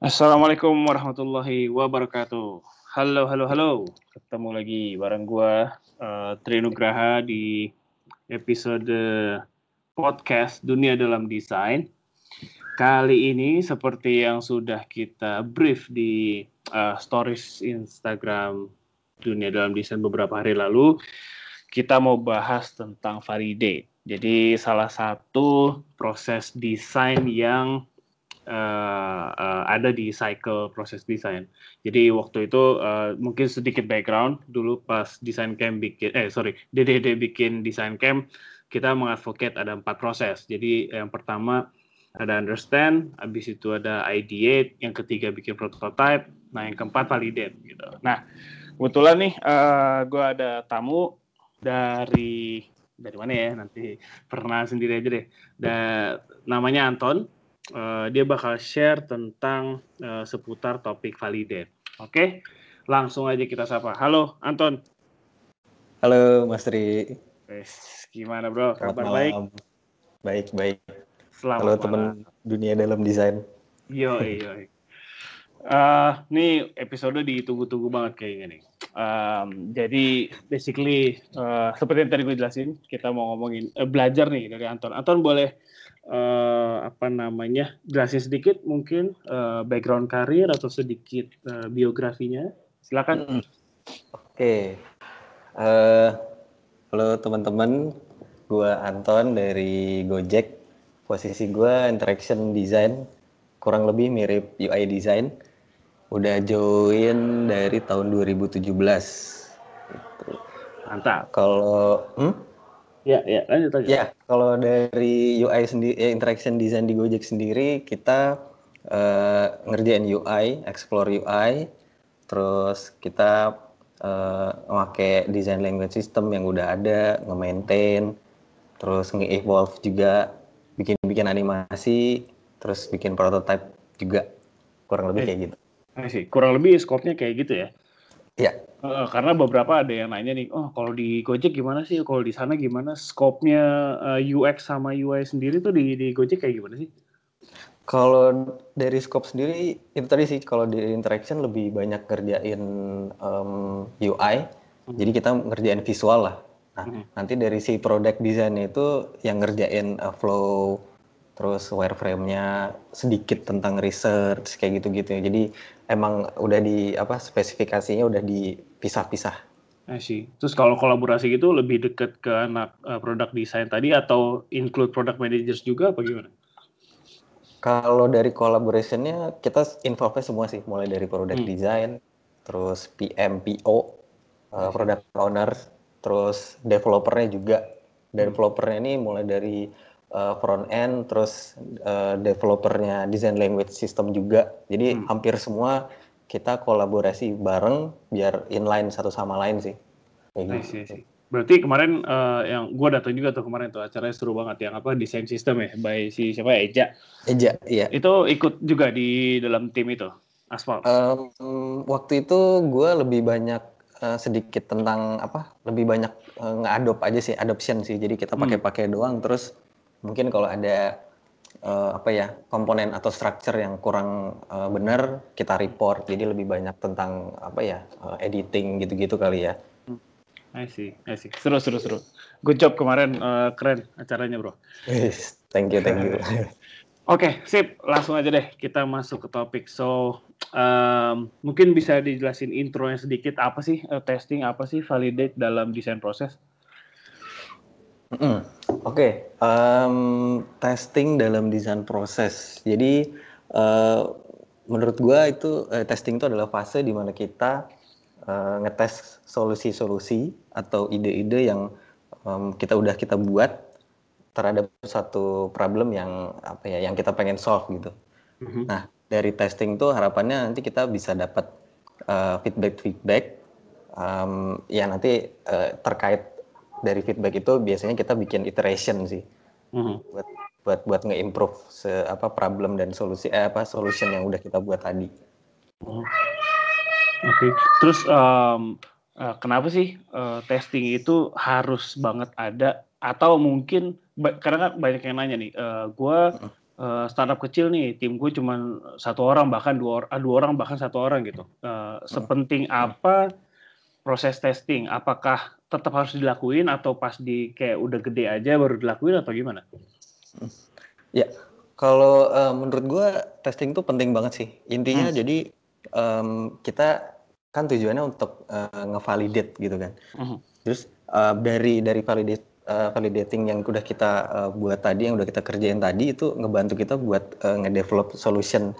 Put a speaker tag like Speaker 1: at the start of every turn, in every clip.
Speaker 1: Assalamualaikum warahmatullahi wabarakatuh. Halo, halo, halo. Ketemu lagi bareng gua uh, Trinugraha di episode podcast Dunia dalam Desain. Kali ini seperti yang sudah kita brief di uh, stories Instagram Dunia dalam Desain beberapa hari lalu, kita mau bahas tentang validate. Jadi salah satu proses desain yang uh, ada di cycle proses desain. Jadi waktu itu uh, mungkin sedikit background dulu pas desain camp bikin eh sorry DDD bikin desain camp kita mengadvocate ada empat proses. Jadi yang pertama ada understand, habis itu ada ideate, yang ketiga bikin prototype, nah yang keempat validate gitu. Nah kebetulan nih uh, gue ada tamu dari dari mana ya nanti pernah sendiri aja deh. Da, namanya Anton uh, dia bakal share tentang uh, seputar topik validate. Oke, okay? langsung aja kita sapa. Halo Anton.
Speaker 2: Halo Mas Tri.
Speaker 1: Wes, gimana bro? Kabar baik?
Speaker 2: Baik baik. Selamat Halo teman dunia dalam desain.
Speaker 1: Yo yo. Uh, nih episode ditunggu-tunggu banget kayaknya nih. Um, jadi basically uh, seperti yang tadi gue jelasin, kita mau ngomongin uh, belajar nih dari Anton. Anton boleh uh, apa namanya jelasin sedikit mungkin uh, background karir atau sedikit uh, biografinya. Silakan.
Speaker 2: Oke. Okay. uh, halo teman-teman. Gue Anton dari Gojek. Posisi gue interaction design kurang lebih mirip UI design. Udah join dari tahun 2017 gitu.
Speaker 1: mantap.
Speaker 2: Kalau hmm?
Speaker 1: Ya, ya, lanjut aja.
Speaker 2: Ya, kalau dari UI sendiri, ya, interaction design di Gojek sendiri, kita uh, ngerjain UI, explore UI, terus kita uh, pakai design language system yang udah ada, nge-maintain, terus nge-evolve juga, bikin-bikin animasi, terus bikin prototype juga, kurang lebih eh, kayak gitu.
Speaker 1: Sih, kurang lebih skopnya kayak gitu ya?
Speaker 2: Iya.
Speaker 1: Uh, karena beberapa ada yang nanya nih, oh kalau di Gojek gimana sih? Kalau di sana gimana? Skopnya uh, eh, UX sama UI sendiri tuh di, di Gojek kayak gimana sih?
Speaker 2: Kalau dari skop sendiri itu tadi sih kalau di interaction lebih banyak kerjain um, UI, hmm. jadi kita ngerjain visual lah. Nah hmm. nanti dari si product design itu yang ngerjain uh, flow, terus wireframe-nya sedikit tentang research kayak gitu-gitu. Jadi emang udah di apa spesifikasinya udah dipisah-pisah.
Speaker 1: sih. Terus kalau kolaborasi gitu lebih deket ke anak uh, produk desain tadi atau include product managers juga apa gimana?
Speaker 2: Kalau dari collaborationnya kita involve semua sih, mulai dari product hmm. design, terus PM, PO, uh, product owner, terus developernya juga. Hmm. Developernya ini mulai dari uh, front end terus uh, developernya design language system juga jadi hmm. hampir semua kita kolaborasi bareng biar inline satu sama lain sih
Speaker 1: kayak gitu. Berarti kemarin uh, yang gue datang juga tuh kemarin tuh acaranya seru banget yang apa desain sistem ya by si siapa ya Eja.
Speaker 2: Eja, iya.
Speaker 1: Itu ikut juga di dalam tim itu Aspal.
Speaker 2: Um, waktu itu gue lebih banyak uh, sedikit tentang apa? Lebih banyak uh, nge-adopt aja sih, adoption sih. Jadi kita pakai-pakai hmm. doang terus mungkin kalau ada uh, apa ya komponen atau structure yang kurang uh, benar kita report jadi lebih banyak tentang apa ya uh, editing gitu-gitu kali ya.
Speaker 1: Hmm. I see, I see. Seru, seru, seru. Good job kemarin, uh, keren acaranya bro.
Speaker 2: Yes, thank you, thank you.
Speaker 1: Oke, okay, sip. Langsung aja deh kita masuk ke topik. So, um, mungkin bisa dijelasin intronya sedikit apa sih uh, testing, apa sih validate dalam desain proses?
Speaker 2: Mm, Oke, okay. um, testing dalam desain proses. Jadi uh, menurut gua itu uh, testing itu adalah fase di mana kita uh, ngetes solusi-solusi atau ide-ide yang um, kita udah kita buat terhadap satu problem yang apa ya, yang kita pengen solve gitu. Mm-hmm. Nah dari testing tuh harapannya nanti kita bisa dapat uh, feedback-feedback um, ya nanti uh, terkait dari feedback itu biasanya kita bikin iteration sih mm-hmm. buat buat buat nge-improve se apa problem dan solusi eh, apa solution yang udah kita buat tadi.
Speaker 1: Mm. Oke, okay. terus um, uh, kenapa sih uh, testing itu harus banget ada atau mungkin karena kan banyak yang nanya nih, uh, gue uh, startup kecil nih, tim gue cuma satu orang bahkan dua orang, dua orang bahkan satu orang gitu. Uh, sepenting apa proses testing? Apakah tetap harus dilakuin atau pas di kayak udah gede aja baru dilakuin atau gimana?
Speaker 2: Ya, kalau uh, menurut gue testing tuh penting banget sih. Intinya hmm. jadi um, kita kan tujuannya untuk uh, ngevalidate gitu kan. Hmm. Terus uh, dari dari validate uh, validating yang udah kita uh, buat tadi, yang udah kita kerjain tadi itu ngebantu kita buat uh, ngedevelop solution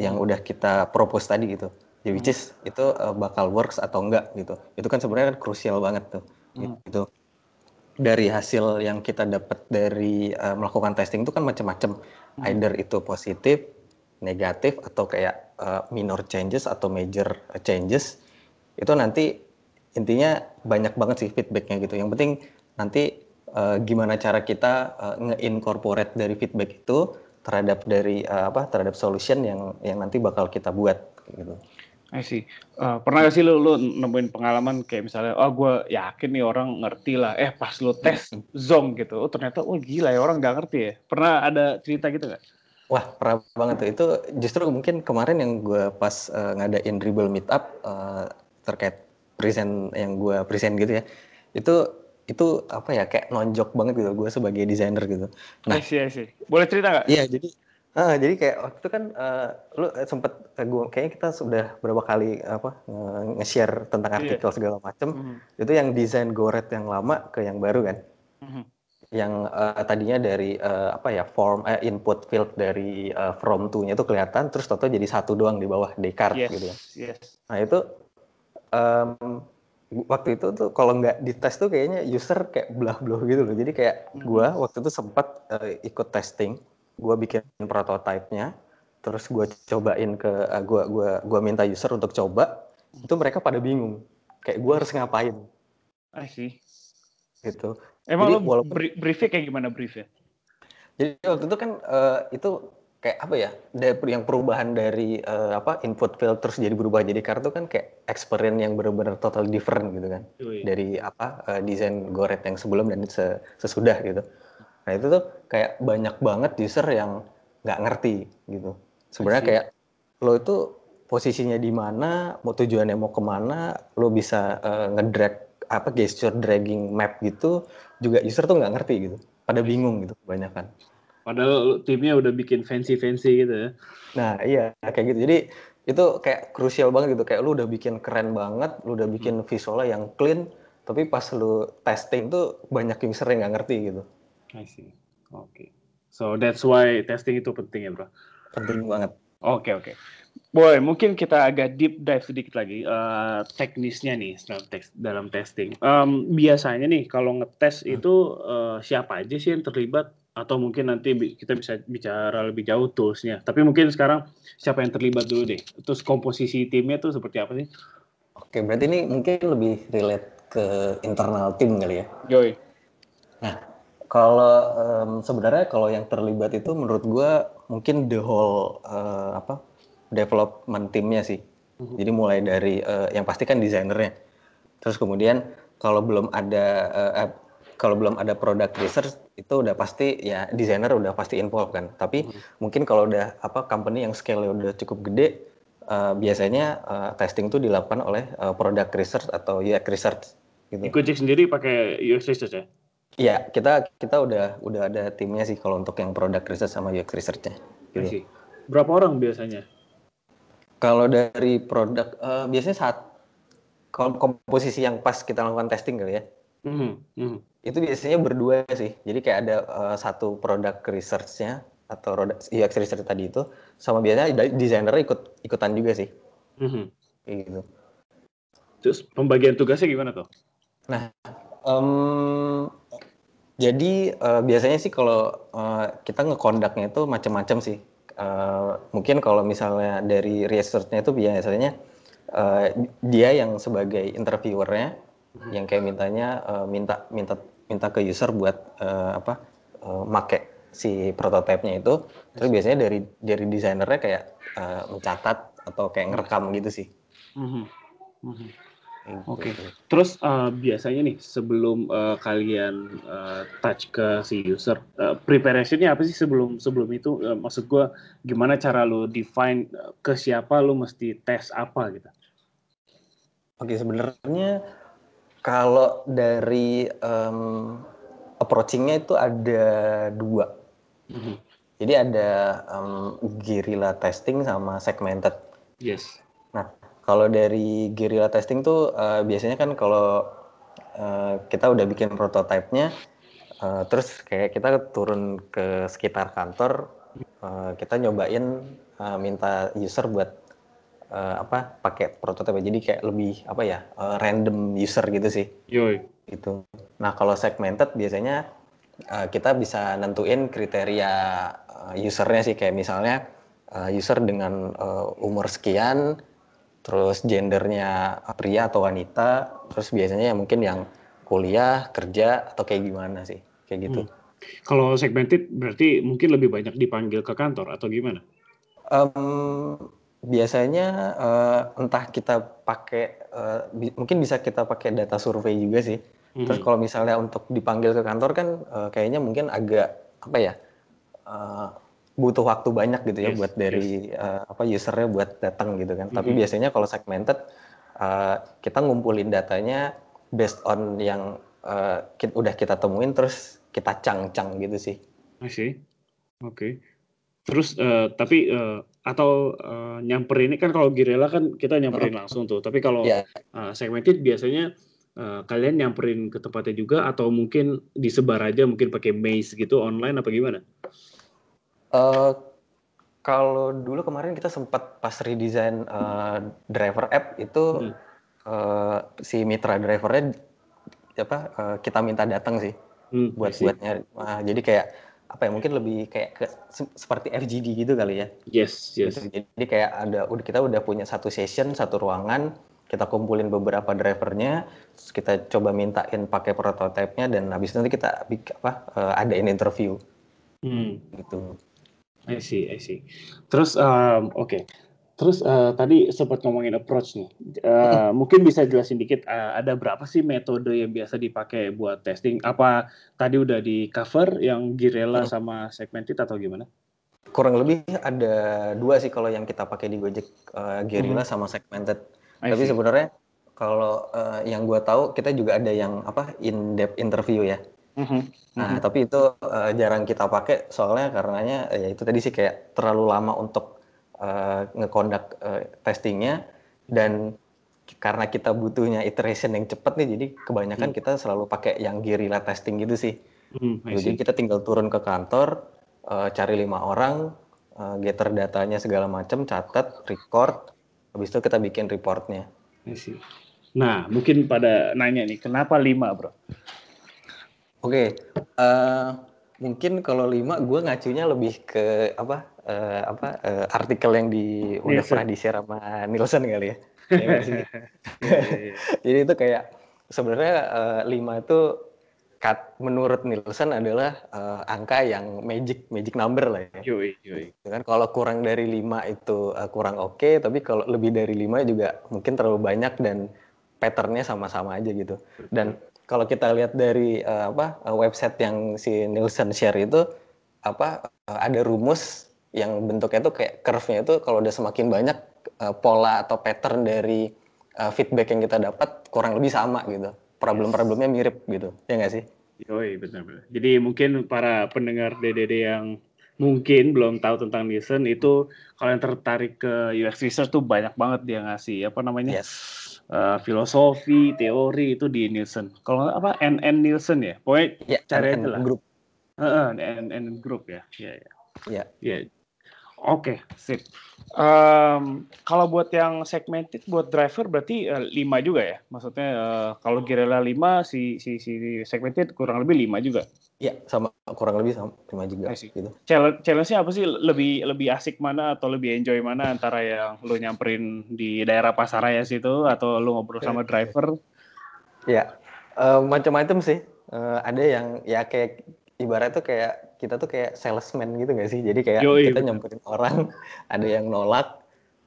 Speaker 2: yang udah kita propose tadi gitu ya which is itu uh, bakal works atau enggak gitu itu kan sebenarnya kan krusial banget tuh hmm. gitu dari hasil yang kita dapat dari uh, melakukan testing itu kan macam-macam hmm. either itu positif negatif atau kayak uh, minor changes atau major changes itu nanti intinya banyak banget sih feedbacknya gitu yang penting nanti uh, gimana cara kita uh, nge-incorporate dari feedback itu terhadap dari uh, apa terhadap solution yang yang nanti bakal kita buat gitu.
Speaker 1: I see. Uh, pernah gak sih lu, lu nemuin pengalaman kayak misalnya, oh gue yakin nih orang ngerti lah, eh pas lu tes zong gitu, oh ternyata, oh gila ya orang nggak ngerti ya. Pernah ada cerita gitu gak?
Speaker 2: Wah, pernah banget tuh. Itu justru mungkin kemarin yang gue pas uh, ngadain dribble meetup uh, terkait present yang gue present gitu ya, itu itu apa ya kayak nonjok banget gitu gue sebagai desainer gitu.
Speaker 1: Nah, I see, I see. Boleh cerita gak?
Speaker 2: Iya, jadi Ah, jadi kayak waktu itu kan uh, lu sempet uh, gua kayaknya kita sudah berapa kali apa nge-share tentang iya. artikel yeah. segala macam. Mm -hmm. Itu yang desain Goret yang lama ke yang baru kan. Mm -hmm. Yang uh, tadinya dari uh, apa ya form uh, input field dari uh, from to-nya itu kelihatan terus toto jadi satu doang di bawah Descartes yes. gitu kan. Yes. Nah, itu um, waktu itu tuh kalau nggak dites tuh kayaknya user kayak belah-belah gitu loh. Jadi kayak mm -hmm. gua waktu itu sempat uh, ikut testing gue bikin prototipenya terus gue cobain ke uh, gue gua gua minta user untuk coba itu mereka pada bingung kayak gue harus ngapain.
Speaker 1: I see.
Speaker 2: Gitu.
Speaker 1: Emang jadi, lo walaupun, briefnya kayak gimana briefnya?
Speaker 2: Jadi waktu itu kan uh, itu kayak apa ya dari yang perubahan dari uh, apa input field terus jadi berubah jadi kartu kan kayak experience yang benar-benar total different gitu kan. Ui. dari apa uh, desain goret yang sebelum dan sesudah gitu Nah itu tuh kayak banyak banget user yang nggak ngerti gitu. Sebenarnya kayak lo itu posisinya di mana, mau tujuannya mau ke mana, lo bisa uh, ngedrag apa gesture dragging map gitu, juga user tuh nggak ngerti gitu. Pada bingung gitu kebanyakan.
Speaker 1: Padahal timnya udah bikin fancy-fancy gitu ya.
Speaker 2: Nah iya kayak gitu. Jadi itu kayak krusial banget gitu. Kayak lu udah bikin keren banget, lu udah bikin hmm. visualnya yang clean, tapi pas lu testing tuh banyak user yang nggak ngerti gitu.
Speaker 1: I see. Oke. Okay. So that's why testing itu penting ya, Bro.
Speaker 2: Penting banget.
Speaker 1: Oke, okay, oke. Okay. Boleh, mungkin kita agak deep dive sedikit lagi uh, teknisnya nih dalam tes dalam testing. Um, biasanya nih kalau ngetes hmm. itu uh, siapa aja sih yang terlibat atau mungkin nanti kita bisa bicara lebih jauh toolsnya. Tapi mungkin sekarang siapa yang terlibat dulu deh. Terus komposisi timnya tuh seperti apa sih?
Speaker 2: Oke, berarti ini mungkin lebih relate ke internal tim kali ya.
Speaker 1: Yoi.
Speaker 2: Nah, kalau um, sebenarnya kalau yang terlibat itu menurut gue mungkin the whole uh, apa development timnya sih. Mm-hmm. Jadi mulai dari uh, yang pasti kan desainernya. Terus kemudian kalau belum ada uh, kalau belum ada product research itu udah pasti ya desainer udah pasti involved kan. Tapi mm-hmm. mungkin kalau udah apa company yang scale udah cukup gede uh, biasanya uh, testing itu dilakukan oleh uh, product research atau UX research
Speaker 1: gitu. Ikut sendiri pakai UX research ya?
Speaker 2: Iya, kita kita udah udah ada timnya sih kalau untuk yang product research sama UX research-nya.
Speaker 1: Gitu. Berapa orang biasanya?
Speaker 2: Kalau dari produk uh, biasanya saat komposisi yang pas kita lakukan testing kali ya. Mm -hmm. Itu biasanya berdua sih. Jadi kayak ada uh, satu produk research-nya atau UX research tadi itu sama biasanya desainer ikut ikutan juga sih. Mm -hmm. Kayak gitu.
Speaker 1: Terus pembagian tugasnya gimana tuh?
Speaker 2: Nah, um, jadi uh, biasanya sih kalau uh, kita ngekondaknya itu macam-macam sih. Uh, mungkin kalau misalnya dari researchnya itu biasanya uh, dia yang sebagai interviewernya, hmm. yang kayak mintanya uh, minta minta minta ke user buat uh, apa uh, make si prototipenya itu. Terus biasanya dari dari desainernya kayak uh, mencatat atau kayak ngerekam gitu sih. Mm -hmm.
Speaker 1: Mm -hmm. Oke. Terus uh, biasanya nih sebelum uh, kalian uh, touch ke si user, uh, preparationnya apa sih sebelum sebelum itu? Uh, maksud gue gimana cara lo define uh, ke siapa lo mesti tes apa gitu?
Speaker 2: Oke sebenarnya kalau dari um, approachingnya itu ada dua. Mm-hmm. Jadi ada um, guerrilla testing sama segmented.
Speaker 1: Yes.
Speaker 2: Kalau dari guerrilla testing tuh uh, biasanya kan kalau uh, kita udah bikin prototipenya, uh, terus kayak kita turun ke sekitar kantor, uh, kita nyobain uh, minta user buat uh, apa pakai prototipe. Jadi kayak lebih apa ya uh, random user gitu sih.
Speaker 1: Yoi.
Speaker 2: Gitu. Nah kalau segmented biasanya uh, kita bisa nentuin kriteria uh, usernya sih kayak misalnya uh, user dengan uh, umur sekian terus gendernya pria atau wanita, terus biasanya ya mungkin yang kuliah, kerja atau kayak gimana sih, kayak gitu. Hmm.
Speaker 1: Kalau segmented berarti mungkin lebih banyak dipanggil ke kantor atau gimana?
Speaker 2: Um, biasanya uh, entah kita pakai, uh, bi mungkin bisa kita pakai data survei juga sih. Hmm. Terus kalau misalnya untuk dipanggil ke kantor kan uh, kayaknya mungkin agak apa ya? Uh, butuh waktu banyak gitu ya yes, buat dari yes. uh, apa usernya buat datang gitu kan. Mm -hmm. Tapi biasanya kalau segmented uh, kita ngumpulin datanya based on yang uh, kita, udah kita temuin terus kita cang-cang gitu sih.
Speaker 1: I see. Oke. Okay. Terus uh, tapi uh, atau uh, nyamperin ini kan kalau Girela kan kita nyamperin langsung tuh. Tapi kalau yeah. uh, segmented biasanya uh, kalian nyamperin ke tempatnya juga atau mungkin disebar aja mungkin pakai maze gitu online apa gimana?
Speaker 2: Uh, kalau dulu kemarin kita sempat pas redesign uh, driver app itu hmm. uh, si mitra drivernya apa uh, kita minta datang sih hmm, buat buat nyari. Nah, jadi kayak apa ya mungkin lebih kayak ke, seperti FGD gitu kali ya.
Speaker 1: Yes, yes.
Speaker 2: Gitu. Jadi kayak ada udah kita udah punya satu session, satu ruangan, kita kumpulin beberapa drivernya, terus kita coba mintain pakai prototipenya dan habis itu nanti kita apa uh, adain interview. Hmm. Gitu.
Speaker 1: I see, I see. Terus um, oke. Okay. Terus uh, tadi sempat ngomongin approach nih. Uh, mungkin bisa jelasin dikit uh, ada berapa sih metode yang biasa dipakai buat testing? Apa tadi udah di cover yang Girella sama segmented atau gimana?
Speaker 2: Kurang lebih ada dua sih kalau yang kita pakai di Gojek uh, Guerrilla hmm. sama segmented. I Tapi sebenarnya kalau uh, yang gue tahu kita juga ada yang apa in depth interview ya. Mm-hmm. Nah, mm-hmm. tapi itu uh, jarang kita pakai soalnya karenanya ya itu tadi sih kayak terlalu lama untuk uh, ngekondak uh, testingnya dan karena kita butuhnya iteration yang cepat nih, jadi kebanyakan mm. kita selalu pakai yang guerrilla testing gitu sih. Mm, jadi kita tinggal turun ke kantor, uh, cari lima orang, uh, gather datanya segala macam, catat, record, habis itu kita bikin reportnya.
Speaker 1: Nah, mungkin pada nanya nih, kenapa lima bro?
Speaker 2: Oke, uh, mungkin kalau lima gue ngacunya lebih ke apa uh, apa uh, artikel yang di udah pernah di share sama Nielsen kali ya. Iya, iya, iya. Jadi itu kayak sebenarnya uh, lima itu cut, menurut Nielsen adalah uh, angka yang magic magic number lah ya. Yui, yui. Kan kalau kurang dari lima itu uh, kurang oke, okay, tapi kalau lebih dari lima juga mungkin terlalu banyak dan patternnya sama-sama aja gitu. Dan kalau kita lihat dari uh, apa uh, website yang si Nielsen share itu apa uh, ada rumus yang bentuknya itu kayak curve-nya itu kalau udah semakin banyak uh, pola atau pattern dari uh, feedback yang kita dapat kurang lebih sama gitu. Problem-problemnya mirip gitu. Ya nggak sih?
Speaker 1: Yoi, benar-benar. Jadi mungkin para pendengar DDD yang mungkin belum tahu tentang Nielsen itu kalau yang tertarik ke UX research tuh banyak banget dia ngasih apa namanya? Yes uh, filosofi, teori itu di Nielsen. Kalau apa NN Nielsen ya, pokoknya ya, cari aja lah. Group. Uh, NN Group ya, ya, ya. Ya. ya. Oke, okay, sip. Um, kalau buat yang segmented buat driver berarti uh, lima juga ya? Maksudnya uh, kalau Girella lima, si si si segmented kurang lebih lima juga.
Speaker 2: Iya, sama kurang lebih sama lima juga.
Speaker 1: Gitu. Challenge, challenge-nya apa sih? Lebih lebih asik mana atau lebih enjoy mana antara yang lu nyamperin di daerah Pasaraya situ atau lu ngobrol sama driver?
Speaker 2: Iya, uh, macam-macam sih. Uh, ada yang ya kayak ibarat tuh kayak kita tuh kayak salesman gitu gak sih? Jadi kayak Yoi, kita nyamperin orang, ada yang nolak,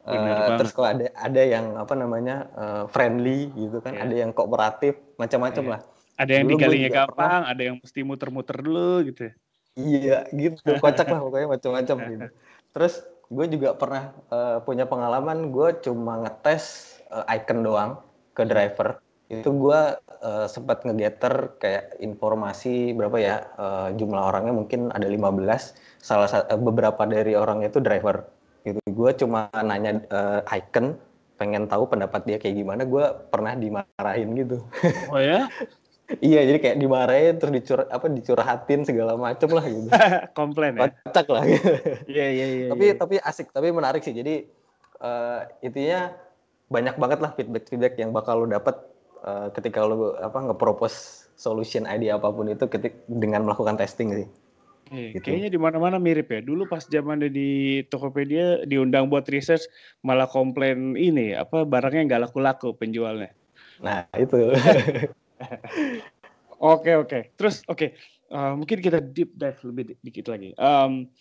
Speaker 2: Uh, terus kalau ada ada yang apa namanya uh, friendly gitu kan, yeah. ada yang kooperatif, macam-macam yeah. lah.
Speaker 1: Ada yang digalinya gampang, pernah, ada yang mesti muter-muter dulu gitu. Ya.
Speaker 2: Iya, gitu. Kocak lah pokoknya macam-macam gitu. Terus gue juga pernah uh, punya pengalaman, gue cuma ngetes uh, icon doang ke driver. Itu gue uh, sempat ngegetter kayak informasi berapa ya uh, jumlah orangnya mungkin ada 15. Salah uh, beberapa dari orangnya itu driver. Gitu. Gue cuma nanya uh, icon pengen tahu pendapat dia kayak gimana gue pernah dimarahin gitu.
Speaker 1: Oh ya?
Speaker 2: Iya jadi kayak dimarahin terus dicur apa dicurhatin segala macem lah gitu.
Speaker 1: Komplain ya?
Speaker 2: Kocak lah. Gitu
Speaker 1: iya iya iya.
Speaker 2: Tapi yeah. tapi asik tapi menarik sih. Jadi uh, intinya banyak banget lah feedback feedback yang bakal lo dapet uh, ketika lo apa nge-propose solution idea apa pun itu ketik dengan melakukan testing sih
Speaker 1: Eh, gitu. Kayaknya di mana-mana mirip ya. Dulu pas zaman di Tokopedia diundang buat research malah komplain ini apa barangnya nggak laku-laku penjualnya.
Speaker 2: Nah itu.
Speaker 1: Oke oke. Terus oke okay. uh, eh, mungkin kita deep dive lebih di dikit lagi. Um,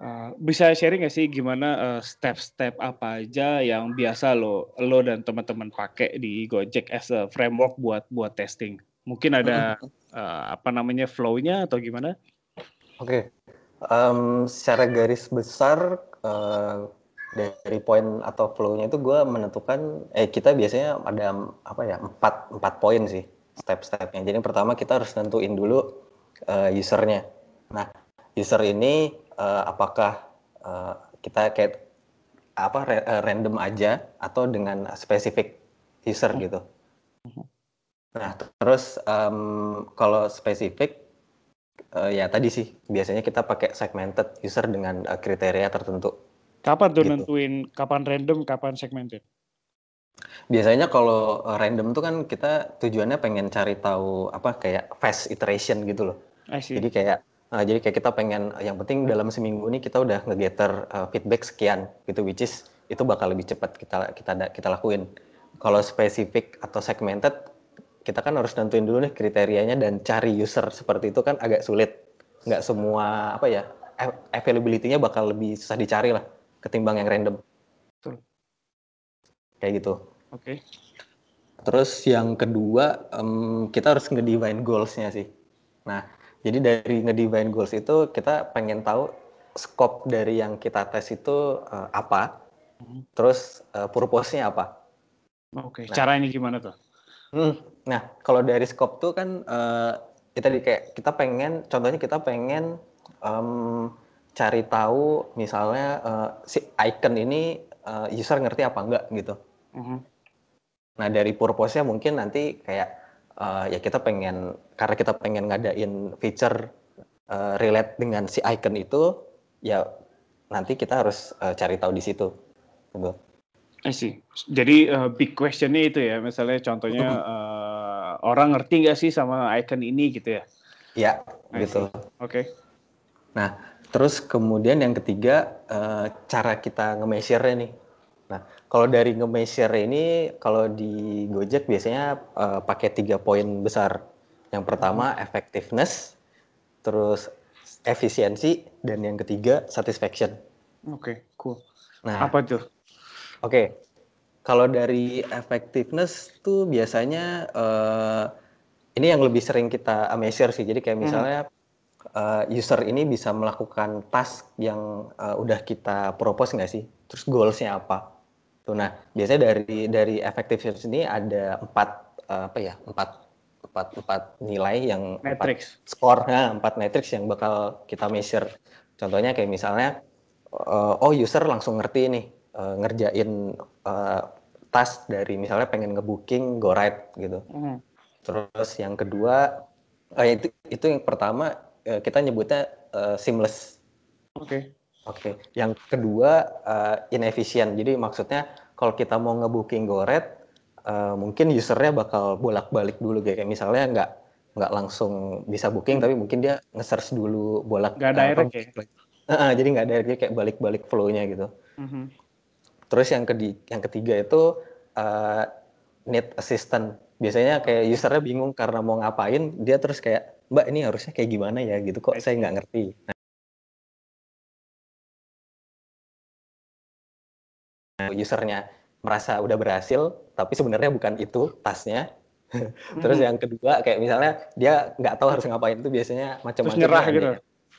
Speaker 1: uh, bisa sharing nggak sih gimana step-step uh, apa aja yang biasa lo lo dan teman-teman pakai di Gojek as a framework buat buat testing? Mungkin ada uh, apa namanya flow-nya atau gimana?
Speaker 2: Oke, um, secara garis besar uh, dari poin atau flow-nya itu gue menentukan, eh kita biasanya ada apa ya empat empat poin sih step-stepnya. Jadi pertama kita harus tentuin dulu uh, usernya. Nah, user ini uh, apakah uh, kita kayak apa random aja atau dengan spesifik user gitu. Nah, terus um, kalau spesifik uh, ya tadi sih biasanya kita pakai segmented user dengan uh, kriteria tertentu.
Speaker 1: Kapan tuh gitu. nentuin kapan random, kapan segmented?
Speaker 2: Biasanya kalau random tuh kan kita tujuannya pengen cari tahu apa kayak fast iteration gitu loh. Jadi kayak uh, jadi kayak kita pengen yang penting dalam seminggu ini kita udah ngegetter uh, feedback sekian gitu which is itu bakal lebih cepat kita kita kita lakuin. Kalau spesifik atau segmented kita kan harus nentuin dulu nih kriterianya dan cari user seperti itu kan agak sulit. Nggak semua apa ya availability-nya bakal lebih susah dicari lah ketimbang yang random. Betul. Kayak gitu.
Speaker 1: Oke. Okay.
Speaker 2: Terus yang kedua um, kita harus ngedivine goals-nya sih. Nah, jadi dari ngedivine goals itu kita pengen tahu scope dari yang kita tes itu uh, apa, hmm. terus uh, purpose-nya apa.
Speaker 1: Oke, okay. nah, caranya gimana tuh?
Speaker 2: Hmm, nah kalau dari scope tuh kan uh, kita di kayak kita pengen, contohnya kita pengen um, cari tahu misalnya uh, si icon ini uh, user ngerti apa enggak gitu. Mm-hmm. Nah dari purpose-nya mungkin nanti kayak uh, ya kita pengen karena kita pengen ngadain feature uh, relate dengan si icon itu ya nanti kita harus uh, cari tahu di situ. Gitu.
Speaker 1: I see. Jadi uh, big questionnya itu ya, misalnya contohnya uh, orang ngerti nggak sih sama icon ini gitu ya?
Speaker 2: Iya, gitu.
Speaker 1: Oke. Okay.
Speaker 2: Nah, terus kemudian yang ketiga uh, cara kita nge-measure nih. Nah, kalau dari nge-measure ini, kalau di Gojek biasanya uh, pakai tiga poin besar. Yang pertama hmm. effectiveness, terus efisiensi, dan yang ketiga satisfaction.
Speaker 1: Oke, okay, cool. Nah, apa tuh?
Speaker 2: Oke, kalau dari effectiveness tuh biasanya uh, ini yang lebih sering kita measure sih. Jadi kayak hmm. misalnya uh, user ini bisa melakukan task yang uh, udah kita propose nggak sih? Terus goalsnya apa? Tuh, nah biasanya dari dari effectiveness ini ada empat uh, apa ya empat empat empat nilai yang
Speaker 1: matrix
Speaker 2: skor nah, empat matrix yang bakal kita measure. Contohnya kayak misalnya uh, oh user langsung ngerti nih uh, ngerjain uh, task dari misalnya pengen ngebooking go ride gitu. Mm. Terus yang kedua uh, itu itu yang pertama uh, kita nyebutnya uh, seamless.
Speaker 1: Oke. Okay.
Speaker 2: Oke. Okay. Yang kedua uh, inefficient. Jadi maksudnya kalau kita mau ngebooking go ride uh, mungkin usernya bakal bolak-balik dulu kayak misalnya nggak nggak langsung bisa booking tapi mungkin dia nge-search dulu bolak
Speaker 1: nggak direct ya
Speaker 2: uh, jadi nggak direct kayak balik-balik flow-nya gitu mm -hmm. Terus yang ketiga, yang ketiga itu uh, need assistant. Biasanya kayak usernya bingung karena mau ngapain, dia terus kayak, Mbak ini harusnya kayak gimana ya gitu kok saya nggak ngerti. Nah, usernya merasa udah berhasil, tapi sebenarnya bukan itu tasnya. terus yang kedua kayak misalnya dia nggak tahu harus ngapain itu biasanya macam-macam.
Speaker 1: Terus nyerah gitu.